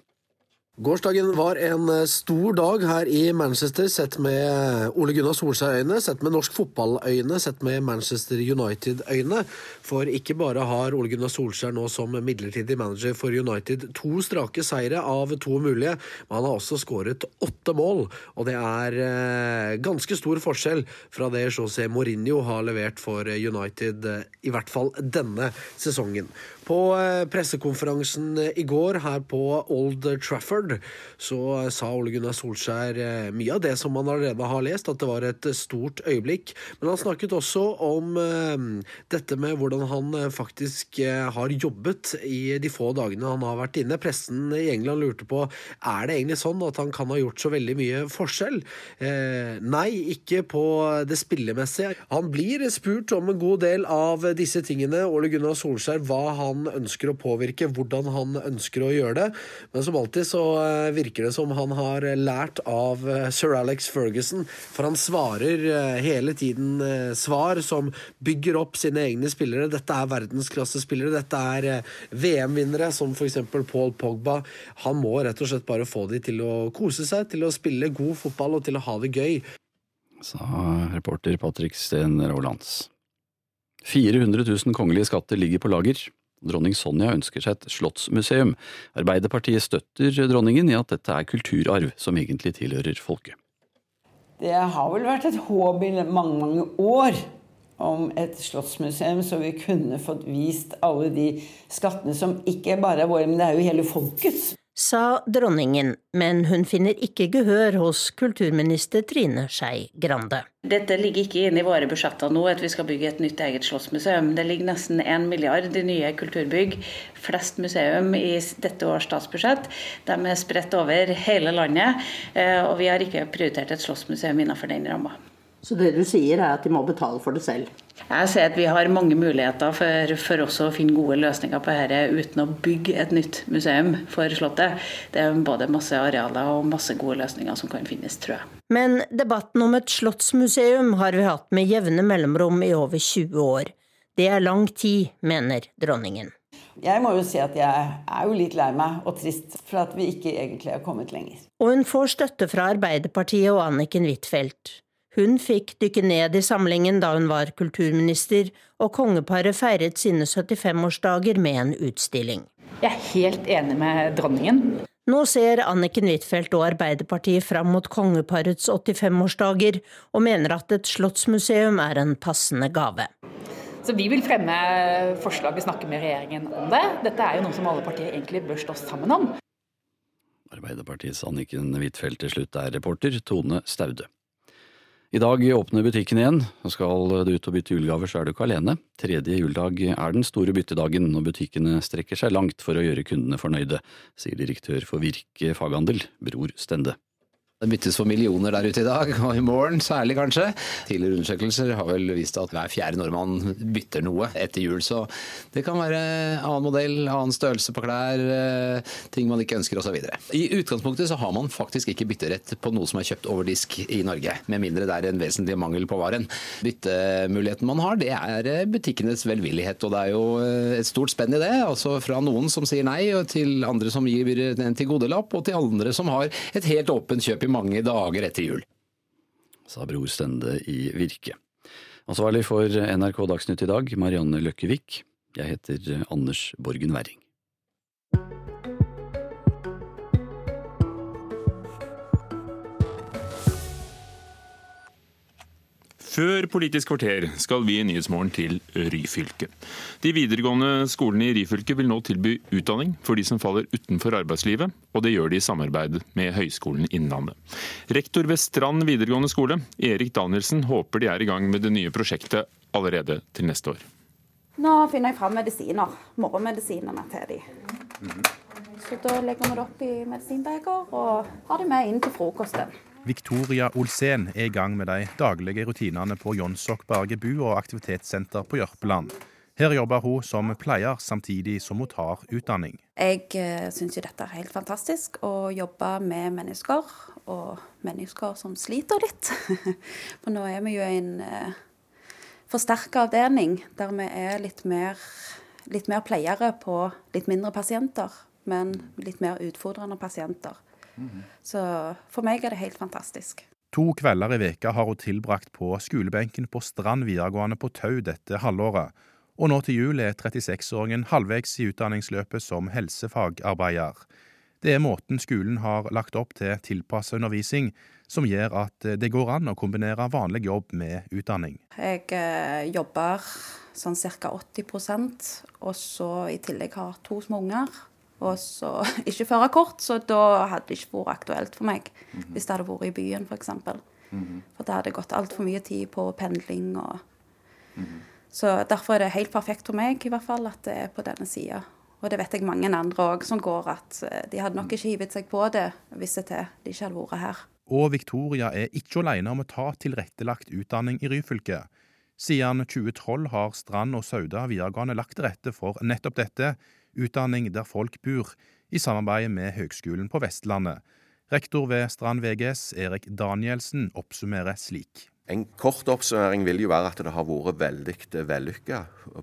Gårsdagen var en eh, stor dag her i Manchester, sett med Ole Gunnar Solskjær-øyne, sett med norsk fotball-øyne, sett med Manchester United-øyne. For ikke bare har Ole Gunnar Solskjær nå som midlertidig manager for United to strake seire av to mulige, men han har også skåret åtte mål. Og det er eh, ganske stor forskjell fra det José Mourinho har levert for United, eh, i hvert fall denne sesongen. På pressekonferansen i går her på Old Trafford så sa Ole Gunnar Solskjær mye av det som man allerede har lest, at det var et stort øyeblikk. Men han snakket også om dette med hvordan han faktisk har jobbet i de få dagene han har vært inne. Pressen i England lurte på er det egentlig sånn at han kan ha gjort så veldig mye forskjell. Nei, ikke på det spillemessige. Han blir spurt om en god del av disse tingene, Ole Gunnar Solskjær, hva han han ønsker å påvirke, hvordan han ønsker å gjøre det. Men som alltid så eh, virker det som han har lært av eh, sir Alex Ferguson, for han svarer eh, hele tiden svar som bygger opp sine egne spillere. Dette er verdensklassespillere, dette er VM-vinnere som f.eks. Paul Pogba. Han må rett og slett bare få de til å kose seg, til å spille god fotball og til å ha det gøy. Sa reporter Patrick Steen Rolands. 400 000 kongelige skatter ligger på lager. Dronning Sonja ønsker seg et slottsmuseum. Arbeiderpartiet støtter dronningen i at dette er kulturarv som egentlig tilhører folket. Det har vel vært et håp i mange, mange år om et slottsmuseum, så vi kunne fått vist alle de skattene som ikke bare er våre, men det er jo hele folkets. Sa dronningen, men hun finner ikke gehør hos kulturminister Trine Skei Grande. Dette ligger ikke inne i våre budsjetter nå, at vi skal bygge et nytt eget slottsmuseum. Det ligger nesten én milliard i nye kulturbygg, flest museum i dette års statsbudsjett. De er spredt over hele landet, eh, og vi har ikke prioritert et slottsmuseum innenfor den ramma. Så det du sier er at de må betale for det selv? Jeg ser at vi har mange muligheter for, for også å finne gode løsninger på dette uten å bygge et nytt museum for Slottet. Det er både masse arealer og masse gode løsninger som kan finnes, tror jeg. Men debatten om et slottsmuseum har vi hatt med jevne mellomrom i over 20 år. Det er lang tid, mener dronningen. Jeg må jo si at jeg er jo litt lei meg og trist for at vi ikke egentlig har kommet lenger. Og hun får støtte fra Arbeiderpartiet og Anniken Huitfeldt. Hun fikk dykke ned i samlingen da hun var kulturminister, og kongeparet feiret sine 75-årsdager med en utstilling. Jeg er helt enig med dronningen. Nå ser Anniken Huitfeldt og Arbeiderpartiet fram mot kongeparets 85-årsdager, og mener at et slottsmuseum er en passende gave. Så Vi vil fremme forslag og snakke med regjeringen om det. Dette er jo noe som alle partier egentlig bør stå sammen om. Arbeiderpartiets Anniken Huitfeldt til slutt er reporter Tone Staude. I dag åpner butikken igjen, og skal du ut og bytte julegaver, så er du ikke alene. Tredje juledag er den store byttedagen, og butikkene strekker seg langt for å gjøre kundene fornøyde, sier direktør for Virke faghandel, Bror Stende. Det byttes for millioner der ute i dag, og i morgen særlig kanskje. Tidligere undersøkelser har vel vist at hver fjerde nordmann bytter noe etter jul. Så det kan være annen modell, annen størrelse på klær, eh, ting man ikke ønsker osv. I utgangspunktet så har man faktisk ikke bytterett på noe som er kjøpt over disk i Norge, med mindre det er en vesentlig mangel på varen. Byttemuligheten man har, det er eh, butikkenes velvillighet, og det er jo eh, et stort spenn i det. Altså fra noen som sier nei, til andre som gir en tilgodelapp, og til andre som har et helt åpent kjøp i mange dager etter jul. Sa Bror Stende i Virke. Ansvarlig for NRK Dagsnytt i dag, Marianne Løkkevik. Jeg heter Anders Borgen Werring. Før Politisk kvarter skal vi i Nyhetsmorgen til Ryfylke. De videregående skolene i Ryfylke vil nå tilby utdanning for de som faller utenfor arbeidslivet, og det gjør de i samarbeid med Høgskolen Innlandet. Rektor ved Strand videregående skole, Erik Danielsen, håper de er i gang med det nye prosjektet allerede til neste år. Nå finner jeg fram medisiner, morgenmedisinene til de. Så da legger vi det opp i medisinbeger og har det med inn til frokosten. Victoria Olsen er i gang med de daglige rutinene på Jonsok Berge og aktivitetssenter på Jørpeland. Her jobber hun som pleier, samtidig som hun tar utdanning. Jeg eh, syns jo dette er helt fantastisk, å jobbe med mennesker, og mennesker som sliter litt. For nå er vi jo i en eh, forsterka avdeling der vi er litt mer, litt mer pleiere på litt mindre pasienter, men litt mer utfordrende pasienter. Så for meg er det helt fantastisk. To kvelder i veka har hun tilbrakt på skolebenken på Strand videregående på Tau dette halvåret, og nå til jul er 36-åringen halvveis i utdanningsløpet som helsefagarbeider. Det er måten skolen har lagt opp til tilpasset undervisning, som gjør at det går an å kombinere vanlig jobb med utdanning. Jeg eh, jobber sånn ca. 80% og så i tillegg har to små unger og så ikke førerkort, så da hadde det ikke vært aktuelt for meg mm -hmm. hvis det hadde vært i byen, f.eks. Mm -hmm. For det hadde gått altfor mye tid på pendling og mm -hmm. Så derfor er det helt perfekt for meg i hvert fall at det er på denne sida. Og det vet jeg mange andre òg som går at eh, de hadde nok ikke hivet seg på det hvis det til de ikke hadde vært her. Og Victoria er ikke alene om å ta tilrettelagt utdanning i Ryfylke. Siden 2012 har Strand og Sauda videregående lagt til rette for nettopp dette utdanning der folk bor, i samarbeid med Høgskolen på Vestlandet. Rektor ved Strand VGS, Erik Danielsen, oppsummerer slik. En kort oppsummering vil jo være at det har vært veldig vellykka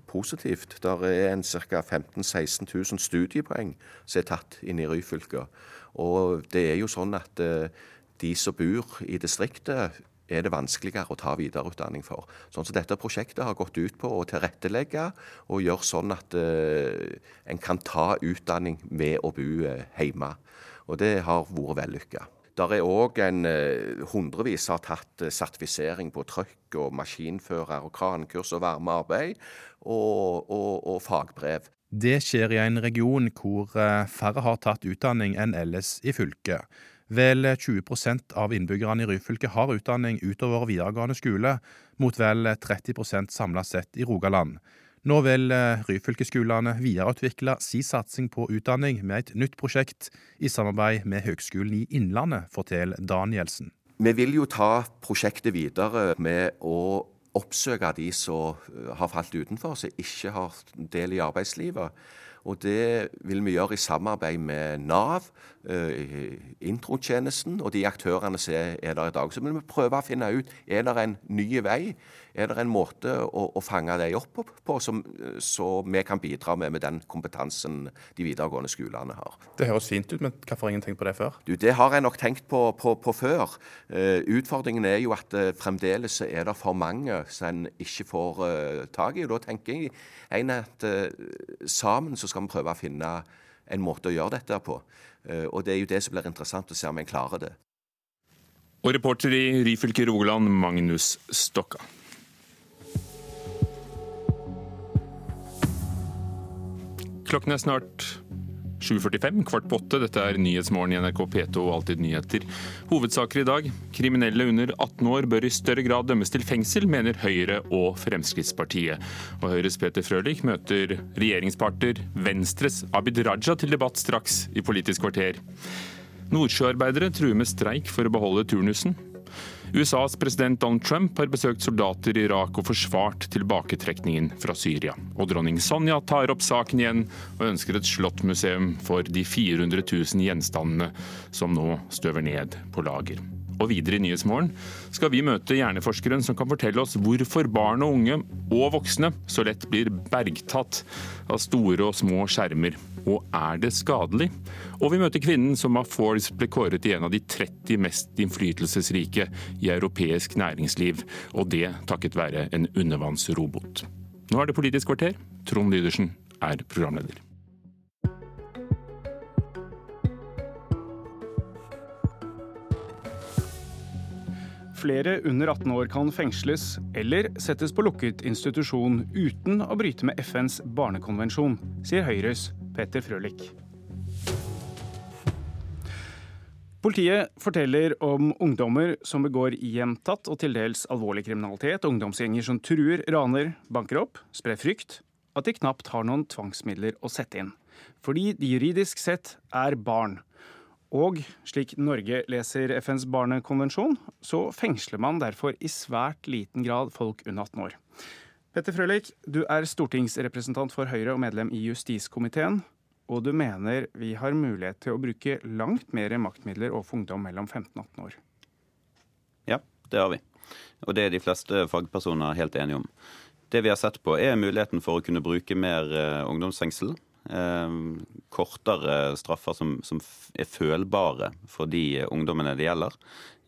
positivt. Der er en ca. 15 000-16 000 studiepoeng som er tatt inn i Ryfylke. Og det er jo sånn at eh, de som bor i distriktet, er det vanskeligere å ta videreutdanning for. Sånn som Dette prosjektet har gått ut på å tilrettelegge og gjøre sånn at uh, en kan ta utdanning med å bo uh, hjemme. Og det har vært vellykka. Der er òg en uh, hundrevis har tatt sertifisering på trøkk og maskinfører og krankurs og varmearbeid og, og, og fagbrev. Det skjer i en region hvor eh, færre har tatt utdanning enn ellers i fylket. Vel 20% av innbyggerne i Ryfylke har utdanning utover videregående skole, mot vel 30% samla sett i Rogaland. Nå vil eh, Ryfylkeskolene videreutvikle si satsing på utdanning med et nytt prosjekt i samarbeid med Høgskolen i Innlandet, forteller Danielsen. Vi vil jo ta prosjektet videre med å oppsøke de som eh, har falt utenfor, som ikke har del i arbeidslivet. Og det vil vi gjøre i samarbeid med Nav, eh, introtjenesten og de aktørene som er der i dag. Så vil vi prøve å finne ut er det en ny vei er det en måte å, å fange dem opp på, på som, så vi kan bidra med med den kompetansen de videregående skolene har? Det høres fint ut, men hvorfor har ingen tenkt på det før? Du, Det har jeg nok tenkt på, på, på før. Uh, utfordringen er jo at uh, fremdeles er det for mange som en ikke får uh, tak i. og Da tenker jeg en at sammen så skal vi prøve å finne en måte å gjøre dette på. og Det er jo det som blir interessant å se om en klarer det. Og reporter i Ryfylke Rogaland, Magnus Stokka. Klokken er snart 7.45, kvart på åtte. Dette er Nyhetsmorgen i NRK P2 og Alltid nyheter. Hovedsaker i dag. Kriminelle under 18 år bør i større grad dømmes til fengsel, mener Høyre og Fremskrittspartiet. Og Høyres Peter Frølich møter regjeringsparter Venstres Abid Raja til debatt straks i Politisk kvarter. Nordsjøarbeidere truer med streik for å beholde turnusen. USAs president Donald Trump har besøkt soldater i Irak og forsvart tilbaketrekningen fra Syria. Og dronning Sonja tar opp saken igjen og ønsker et slottmuseum for de 400 000 gjenstandene som nå støver ned på lager. Og videre i Nyhetsmorgen skal vi møte hjerneforskeren som kan fortelle oss hvorfor barn og unge og voksne så lett blir bergtatt av store og små skjermer. Og er det skadelig? Og vi møter kvinnen som av Forbes ble kåret til en av de 30 mest innflytelsesrike i europeisk næringsliv, og det takket være en undervannsrobot. Nå er det Politisk kvarter. Trond Lydersen er programleder. Flere under 18 år kan fengsles eller settes på lukket institusjon uten å bryte med FNs barnekonvensjon, sier Høyres Peter Frølich. Politiet forteller om ungdommer som begår gjentatt og til dels alvorlig kriminalitet, ungdomsgjenger som truer, raner, banker opp, sprer frykt, at de knapt har noen tvangsmidler å sette inn. Fordi de juridisk sett er barn. Og slik Norge leser FNs barnekonvensjon, så fengsler man derfor i svært liten grad folk under 18 år. Petter Frølich, du er stortingsrepresentant for Høyre og medlem i justiskomiteen. Og du mener vi har mulighet til å bruke langt mer maktmidler overfor ungdom mellom 15 og 18 år. Ja, det har vi. Og det er de fleste fagpersoner helt enige om. Det vi har sett på, er muligheten for å kunne bruke mer eh, ungdomsfengsel kortere straffer som, som, er følbare for de ungdommene det gjelder.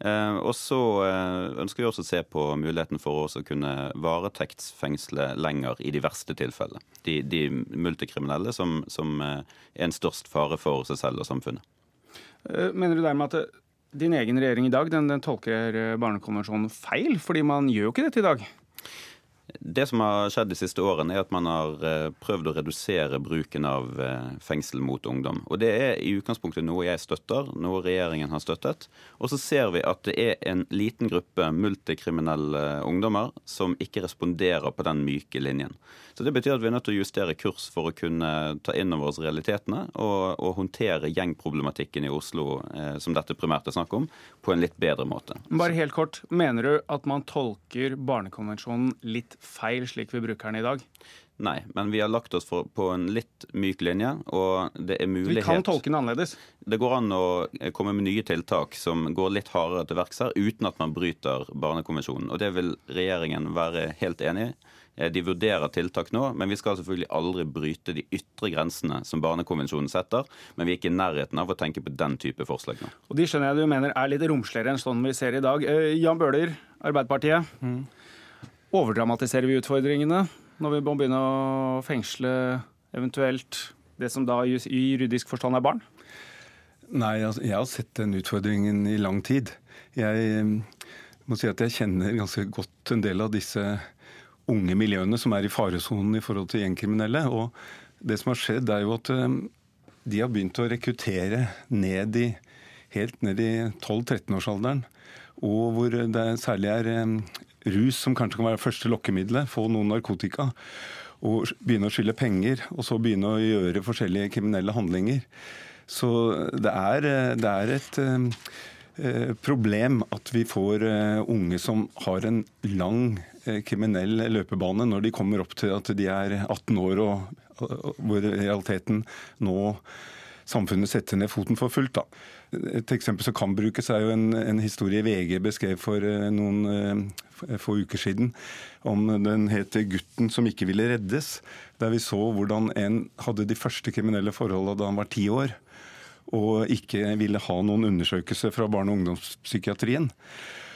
Eh, og så eh, ønsker vi også å se på muligheten for å kunne varetektsfengsle lenger i de verste tilfellene. De, de multikriminelle som, som, er en størst fare for seg selv og samfunnet. Mener du dermed at din egen regjering i dag den, den tolker barnekonvensjonen feil? Fordi man gjør jo ikke dette i dag? Det som har skjedd de siste årene, er at man har eh, prøvd å redusere bruken av eh, fengsel mot ungdom. Og Det er i utgangspunktet noe jeg støtter, noe regjeringen har støttet. Og så ser vi at det er en liten gruppe multikriminelle ungdommer som ikke responderer på den myke linjen. Så Det betyr at vi er nødt til å justere kurs for å kunne ta inn over oss realitetene og, og håndtere gjengproblematikken i Oslo, eh, som dette primært er snakk om, på en litt bedre måte. Bare helt kort, Mener du at man tolker barnekonvensjonen litt feil, slik vi bruker den i dag? Nei, men vi har lagt oss for, på en litt myk linje, og det er mulighet Vi kan tolke den annerledes? Det går an å komme med nye tiltak som går litt hardere til verks her, uten at man bryter Barnekonvensjonen. Og det vil regjeringen være helt enig i. Eh, de vurderer tiltak nå, men vi skal selvfølgelig aldri bryte de ytre grensene som Barnekonvensjonen setter. Men vi er ikke i nærheten av å tenke på den type forslag nå. Og De skjønner jeg du mener er litt romsligere enn sånn vi ser i dag. Eh, Jan Bøhler, Arbeiderpartiet. Mm. Overdramatiserer vi utfordringene når vi må begynne å fengsle eventuelt det som da i juridisk forstand er barn? Nei, altså, jeg har sett den utfordringen i lang tid. Jeg eh, må si at jeg kjenner ganske godt en del av disse unge miljøene som er i faresonen i forhold til gjengkriminelle. Og det som har skjedd, er jo at de har begynt å rekruttere ned i, helt ned i 12-13-årsalderen. Og hvor det særlig er rus som kanskje kan være første lokkemiddelet. Få noe narkotika. Og begynne å skylde penger, og så begynne å gjøre forskjellige kriminelle handlinger. Så det er, det er et eh, problem at vi får eh, unge som har en lang eh, kriminell løpebane når de kommer opp til at de er 18 år, og hvor realiteten nå samfunnet setter ned foten for fullt. da. Et eksempel som kan brukes, er jo en, en historie VG beskrev for noen få uker siden. om Den heter 'Gutten som ikke ville reddes'. Der vi så hvordan en hadde de første kriminelle forholdene da han var ti år og ikke ville ha noen undersøkelse fra barne- og ungdomspsykiatrien.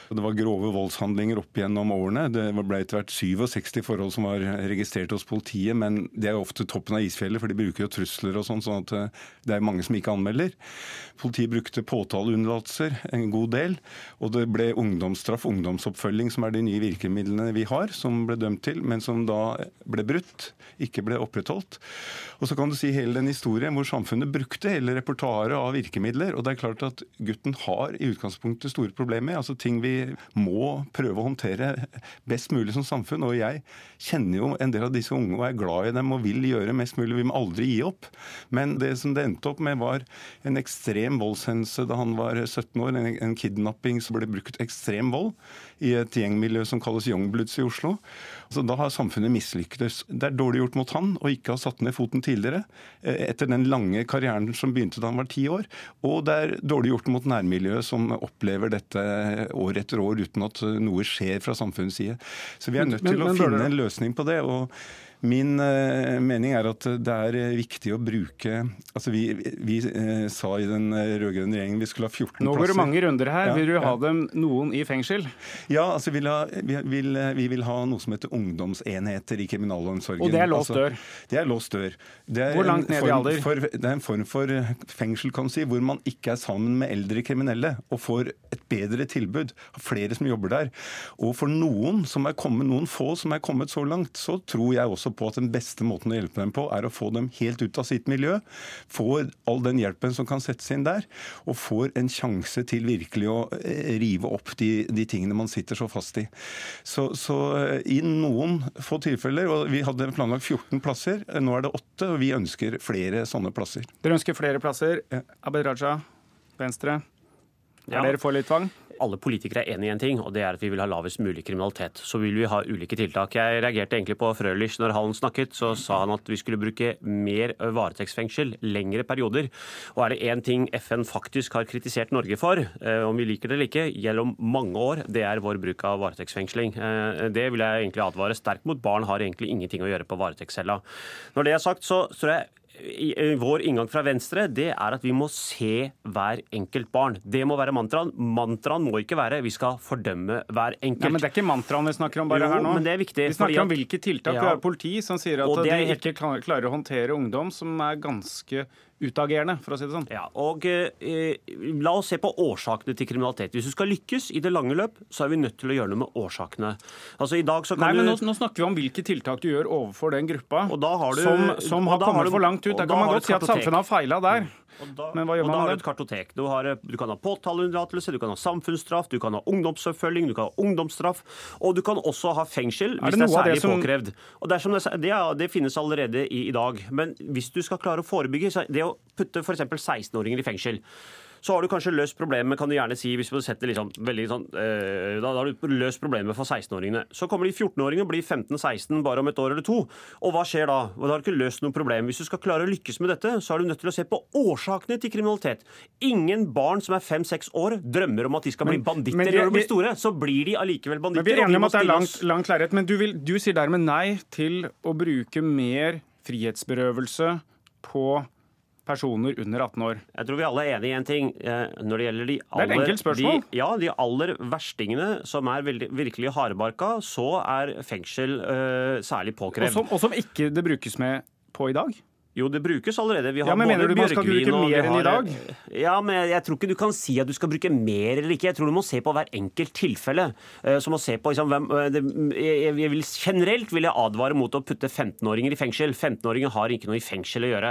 Det var grove voldshandlinger opp gjennom årene. Det ble etter hvert 67 forhold som var registrert hos politiet, men det er jo ofte toppen av isfjellet, for de bruker jo trusler og sånn, sånn at eh, det er mange som ikke anmelder. Politiet brukte påtaleunnlatelser en god del, og det ble ungdomsstraff, ungdomsoppfølging, som er de nye virkemidlene vi har, som ble dømt til, men som da ble brutt, ikke ble opprettholdt. Og så kan du si hele den historien hvor samfunnet brukte hele repertoaret av virkemidler, og det er klart at gutten har i utgangspunktet store problemer. altså ting vi må prøve å håndtere best mulig som samfunn. Og jeg kjenner jo en del av disse unge og er glad i dem og vil gjøre mest mulig. Vi må aldri gi opp. Men det som det endte opp med, var en ekstrem voldshendelse da han var 17 år. En, en kidnapping som ble brukt ekstrem vold i et gjengmiljø som kalles Youngbloods i Oslo. Så Da har samfunnet mislyktes. Det er dårlig gjort mot han å ikke ha satt ned foten tidligere, eh, etter den lange karrieren som begynte da han var ti år. Og det er dårlig gjort mot nærmiljøet, som opplever dette år etter år uten at noe skjer fra samfunnets side. Så vi er nødt til å finne en løsning på det. og Min uh, mening er at det er viktig å bruke altså Vi, vi uh, sa i den rød-grønne regjeringen vi skulle ha 14 plasser. Nå går det mange runder her. Ja, vil du ja. ha dem noen i fengsel? Ja, altså vi vil, ha, vi, vil, vi vil, ha noe som heter ungdomsenheter i kriminalomsorgen. Og det er låst altså, dør? Altså, det er låst dør. Er hvor langt ned i alder? For, det er en form for fengsel kan si, hvor man ikke er sammen med eldre kriminelle og får et bedre tilbud. Flere som jobber der. Og for noen, som er kommet, noen få som er kommet så langt, så tror jeg også på at den beste måten å hjelpe dem på, er å få dem helt ut av sitt miljø. Får all den hjelpen som kan settes inn der, og får en sjanse til virkelig å eh, rive opp de, de tingene man sitter så fast i. Så, så, eh, i noen få tilfeller, og vi hadde planlagt 14 plasser, eh, nå er det 8, og vi ønsker flere sånne plasser. Dere ønsker flere plasser. Abid Raja, Venstre. Er ja. dere for litt tvang? Alle politikere er enige i en ting, og det er at vi vil ha lavest mulig kriminalitet. Så vil vi ha ulike tiltak. Jeg reagerte egentlig på Frølich når han snakket. Så sa han at vi skulle bruke mer varetektsfengsel, lengre perioder. Og er det én ting FN faktisk har kritisert Norge for, eh, om vi liker det eller ikke, gjennom mange år, det er vår bruk av varetektsfengsling. Eh, det vil jeg egentlig advare sterkt mot. Barn har egentlig ingenting å gjøre på varetektscella. Når det er sagt, så tror jeg vår inngang fra Venstre det er at vi må se hver enkelt barn. Det må være mantraen. Mantraen må ikke være vi skal fordømme hver enkelt. Nei, men Det er ikke mantraen vi snakker om bare jo, her nå. Men det er viktig. Vi snakker om hvilke tiltak ja. vi har politi som sier at de ikke klarer å håndtere ungdom som er ganske utagerende, for å si det sånn. Ja, og eh, La oss se på årsakene til kriminalitet. Hvis du skal lykkes i det lange løp, så er vi nødt til å gjøre noe med årsakene. Altså i dag så kan Nei, men nå, nå, snakker vi om hvilke tiltak du gjør overfor den gruppa du, som, som har kommet for langt ut. Da kan man godt si at samfunnet har feila der. Da, Men hva gjør man da har du et kartotek. Du, har, du kan ha påtaleunnlatelse, du kan ha samfunnsstraff, du kan ha ungdomsoppfølging, du kan ha ungdomsstraff, og du kan også ha fengsel hvis det, det, er særlig det som... påkrevd. Og det, det, det, finnes allerede i, i, dag. Men hvis du skal klare å forebygge, så det å putte f.eks. 16-åringer i fengsel så har du kanskje løst problemet, kan du gjerne si, hvis du setter liksom, veldig sånn, eh, da, har du løst problemet for 16-åringene. Så kommer de 14-åringene og blir 15-16 bare om et år eller to. Og hva skjer da? Da har du ikke løst noe problem. Hvis du skal klare å lykkes med dette, så er du nødt til å se på årsakene til kriminalitet. Ingen barn som er 5-6 år, drømmer om at de skal bli banditter men, når de blir store. Så blir de allikevel banditter. Men vi er enige om at det er langt, langt klarhet, Men du, vil, du sier dermed nei til å bruke mer frihetsberøvelse på personer under 18 år? Jeg tror vi alle er enige i en ting. Eh, når det gjelder de aller, er. De, ja, de aller verstingene som er veldig, virkelig hardbarka, så er fengsel uh, særlig påkrevd. Og som, og som ikke det brukes med på i dag? Jo, det brukes allerede. Vi har ja, men Mener du man skal bruke mer enn i dag? Ja, men jeg tror ikke du kan si at du skal bruke mer eller ikke. Jeg tror du må se på hver enkelt tilfelle. Eh, så må se på, liksom, hvem, det, jeg vil, Generelt vil jeg advare mot å putte 15-åringer i fengsel. 15-åringer har ikke noe i fengsel å gjøre.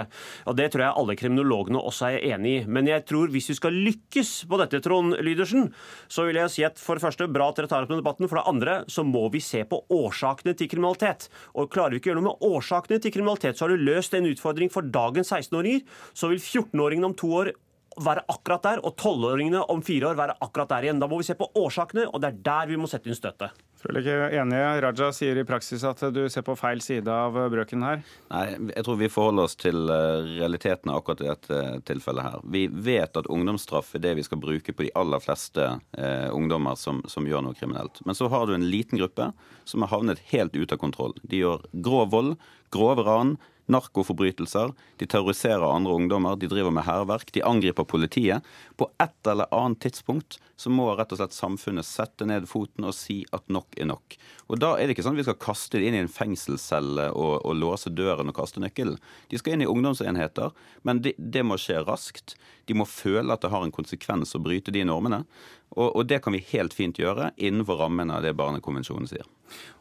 Og Det tror jeg alle kriminologene også er enig i. Men jeg tror hvis vi skal lykkes på dette, Trond Lydersen, så vil jeg si at for det første, bra at dere tar opp den debatten. For det andre så må vi se på årsakene til kriminalitet. Og klarer vi ikke å gjøre noe med årsakene til kriminalitet, så har du løst den utfordring utfordring for dagens 16-åringer, så vil 14-åringene om to år være akkurat der, og 12-åringene om fire år være akkurat der igjen. Da må vi se på årsakene, og det er der vi må sette inn støtet. Frølich er enig. Raja sier i praksis at du ser på feil side av brøken her. Nei, jeg tror vi forholder oss til eh, realitetene akkurat i dette tilfellet her. Vi vet at ungdomsstraff er det vi skal bruke på de aller fleste eh, ungdommer som, som, gjør noe kriminelt. Men så har du en liten gruppe som har havnet helt ute av kontroll. De gjør grov vold, grove ran narkoforbrytelser, de terroriserer andre ungdommer, de driver med hærverk, de angriper politiet. På et eller annet tidspunkt så må rett og slett samfunnet sette ned foten og si at nok er nok. Og Da er det ikke sånn at vi skal kaste dem inn i en fengselscelle og, og låse døren og kaste nøkkelen. De skal inn i ungdomsenheter, men det, det må skje raskt. De må føle at det har en konsekvens å bryte de normene. Og, og det kan vi helt fint gjøre innenfor rammen av det Barnekonvensjonen sier.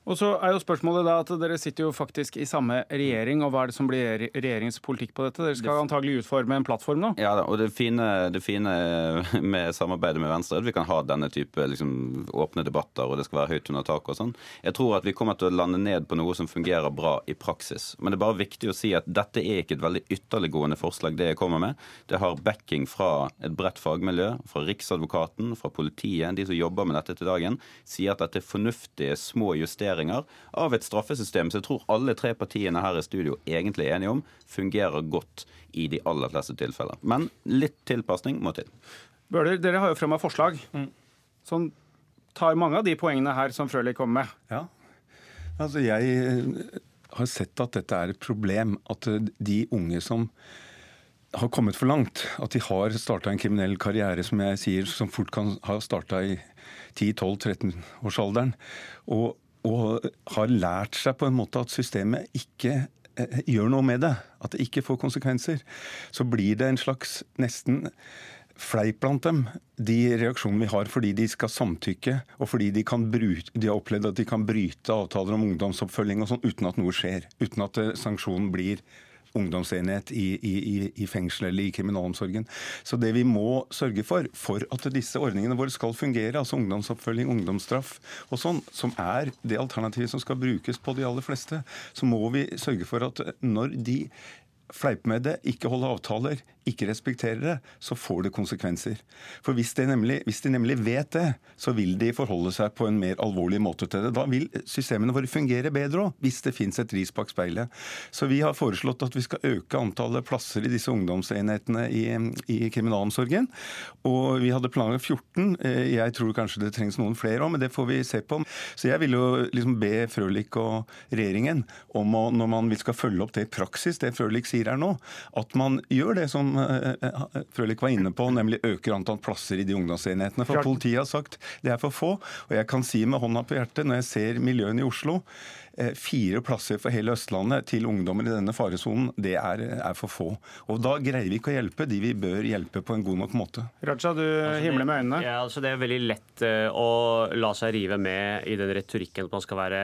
Og så er jo spørsmålet da at Dere sitter jo faktisk i samme regjering, og hva er det som blir regjeringens politikk på dette? Dere skal antagelig utforme en plattform nå? Ja, og det fine, det fine med samarbeidet med Venstre er at vi kan ha denne type liksom, åpne debatter, og det skal være høyt under taket og sånn. Jeg tror at vi kommer til å lande ned på noe som fungerer bra i praksis. Men det er bare viktig å si at dette er ikke et veldig ytterliggående forslag, det jeg kommer med. Det har backing fra et bredt fagmiljø, fra Riksadvokaten, fra politiet. De som jobber med dette til dagen, sier at dette er fornuftige, små justeringer justeringer av et straffesystem som jeg tror alle tre partiene her i studio egentlig er enige om fungerer godt i de aller fleste tilfeller. Men litt tilpasning må til. Bøhler, dere har jo fremma forslag mm. som tar mange av de poengene her som Frølich kommer med. Ja, altså jeg eh, har sett at dette er et problem. At eh, de unge som har kommet for langt, at de har starta en kriminell karriere som jeg sier, som fort kan ha starta i 10-12-13-årsalderen. Og og har lært seg på en måte at systemet ikke eh, gjør noe med det, at det ikke får konsekvenser, så blir det en slags nesten fleip blant dem, de reaksjonene vi har fordi de skal samtykke, og fordi de, bryte, de, har opplevd at de kan bryte avtaler om ungdomsoppfølging og sånn uten at noe skjer. Uten at eh, sanksjonen blir ungdomsenhet i, i, i fengsel eller i kriminalomsorgen. Så det vi må sørge for, for at disse ordningene våre skal fungere, altså ungdomsoppfølging, ungdomsstraff og sånn, som er det alternativet som skal brukes på de aller fleste, så må vi sørge for at når de fleiper med det, ikke holder avtaler, ikke respekterer det, så får det konsekvenser. For hvis de, nemlig, hvis de nemlig vet det, så vil de forholde seg på en mer alvorlig måte til det. Da vil systemene våre fungere bedre òg, hvis det fins et ris bak speilet. Så vi har foreslått at vi skal øke antallet plasser i disse ungdomsenhetene i, i kriminalomsorgen. Og vi hadde planlagt 14. Eh, jeg tror kanskje det trengs noen flere òg, men det får vi se på. Så jeg vil jo liksom be Frølich og regjeringen om å, når man skal følge opp det i praksis, det Frølich sier her nå, at man gjør det som Eh, eh, Frølich var inne på, nemlig øker antall plasser i de ungdomsenhetene. For politiet har sagt det er for få. Og jeg kan si med hånda på hjertet, når jeg ser miljøene i Oslo Eh, fire plasser for hele Østlandet til ungdommer i denne faresonen, det er, er, for få. Og Da greier vi ikke å hjelpe de vi bør hjelpe på en god nok måte. Raja, du altså himler med øynene. Ja, altså Det er veldig lett uh, å la seg rive med i den retorikken at man skal være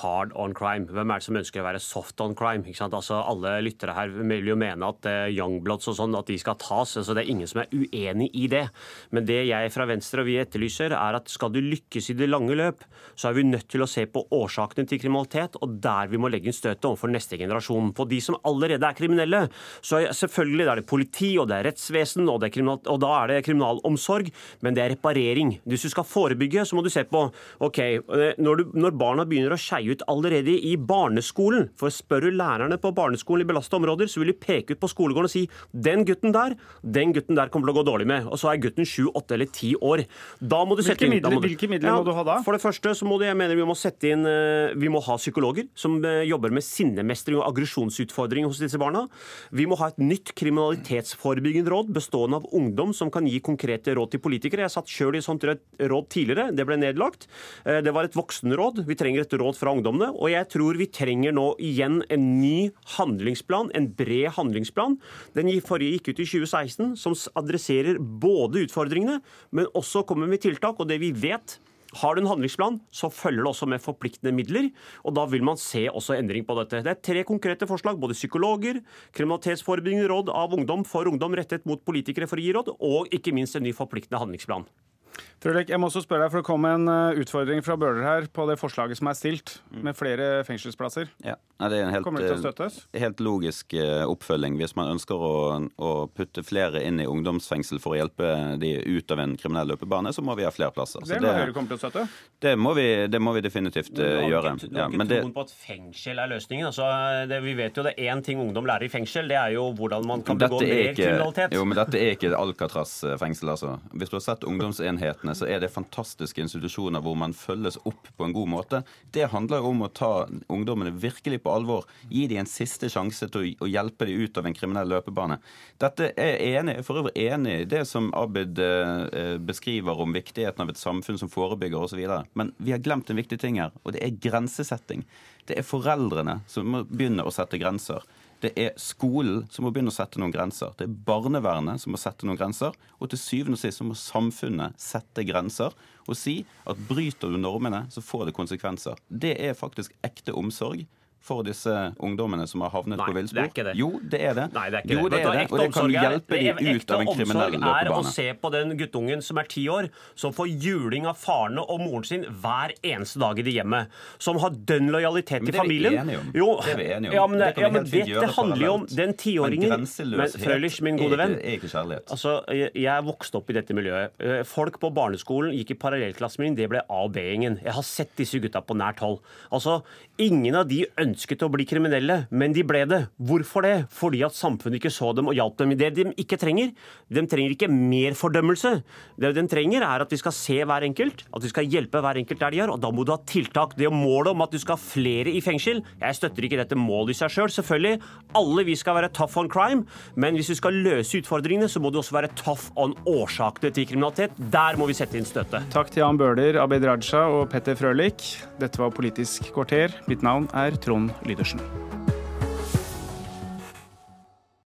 hard on crime. Hvem er det som ønsker å være soft on crime? Ikke sant? Altså Alle lyttere her vil jo mene at uh, youngbloods og sånn, at de skal tas. altså Det er ingen som er uenig i det. Men det jeg fra Venstre og vi etterlyser, er at skal du lykkes i det lange løp, så er vi nødt til å se på årsakene til kriminalitet kriminalitet, og der vi må legge inn støtet overfor neste generasjon. På de som allerede er kriminelle, så er selvfølgelig er det politi, og det er rettsvesen, og, det er og da er det kriminalomsorg, men det er reparering. Hvis du skal forebygge, så må du se på ok, eh, når, du, når barna begynner å skeie ut allerede i barneskolen, for spør du lærerne på barneskolen i belastede områder, så vil de peke ut på skolegården og si den gutten der, den gutten der kommer til å gå dårlig med. Og så er gutten sju, åtte eller ti år. Da må du sette hvilke inn midler, du, Hvilke midler ja, må du ha da? For det første så må du, jeg mener vi må sette inn eh, Vi må ha psykologer som eh, jobber med sinnemestring og aggresjonsutfordringer hos disse barna. Vi må ha et nytt kriminalitetsforebyggende råd bestående av ungdom som kan gi konkrete råd til politikere. Jeg satt sjøl i et sånt råd tidligere, det ble nedlagt. Eh, det var et voksenråd. Vi trenger et råd fra ungdommene. Og jeg tror vi trenger nå igjen en ny handlingsplan, en bred handlingsplan. Den forrige gikk ut i 2016, som adresserer både utfordringene, men også kommer med tiltak. Og det vi vet har du en handlingsplan, så følger det også med forpliktende midler. og Da vil man se også endring på dette. Det er tre konkrete forslag. Både psykologer, kriminalitetsforebyggende råd av ungdom for ungdom rettet mot politikere for å gi råd, og ikke minst en ny forpliktende handlingsplan. Frølik, jeg må også spørre deg, for Det kom en eh, utfordring fra Bøhler her på det forslaget som er stilt, med flere fengselsplasser. Ja, Det er en helt, Kommer det til å støttes? Eh, helt logisk eh, oppfølging. Hvis man ønsker å, å, putte flere inn i ungdomsfengsel for å hjelpe de ut av en kriminell løpebane, så må vi ha flere plasser. Det, det, Høyre til å støtte? Det må vi, det må vi definitivt uh, gjøre. Du har ikke troen på at fengsel er løsningen? Altså, det, vi vet jo det er én ting ungdom lærer i fengsel, det er jo hvordan man kan begå mer kriminalitet. Jo, men dette er ikke Alcatraz-fengsel, altså. Hvis du har sett ungdomsenhetene så er det fantastiske institusjoner hvor man følges opp på en god måte. Det handler om å ta ungdommene virkelig på alvor. Gi dem en siste sjanse til å hjelpe dem ut av en kriminell løpebane. Dette er enig, for øvrig enig i det som Abid eh, beskriver om viktigheten av et samfunn som forebygger osv. Men vi har glemt en viktig ting her, og det er grensesetting. Det er foreldrene som må begynne å sette grenser. Det er skolen som må begynne å sette noen grenser. Det er barnevernet som må sette noen grenser. Og til syvende og sist så må samfunnet sette grenser og si at bryter du normene, så får det konsekvenser. Det er faktisk ekte omsorg for disse ungdommene som har havnet Nei, på villspor? Det jo, det er det. Nei, det er ikke jo, det, er det. Og det kan hjelpe dem ut av en kriminell løpebane. er å se på den guttungen som er ti år, som får juling av farene og moren sin hver eneste dag i det hjemmet. Som har dønn lojalitet til familien. Men det er vi enige om. Jo, det er vi enige om. Ja, men det, ja, men det, det handler jo om den tiåringen Men Frølich, min gode venn. Er ikke kjærlighet. Altså, jeg vokste opp i dette miljøet. Eh, folk på barneskolen gikk i parallellklassen min. Det ble A- og B-gjengen. Jeg har sett disse gutta på nært hold. Altså, ingen av de ønsket å bli kriminelle men de ble det. Hvorfor det? Fordi at samfunnet ikke så dem og hjalp dem. i Det de ikke trenger, de trenger ikke mer fordømmelse. Det de trenger, er at vi skal se hver enkelt, at vi skal hjelpe hver enkelt der de er. Og da må du ha tiltak. Det målet om at du skal ha flere i fengsel, jeg støtter ikke dette målet i seg sjøl. Selv. Selvfølgelig, alle vi skal være tough on crime, men hvis vi skal løse utfordringene, så må du også være tough on årsakene til kriminalitet. Der må vi sette inn støtet. Takk til Jan Bøhler, Abid Raja og Petter Frølich. Dette var Politisk kvarter. Mitt navn er Trond Lydersen.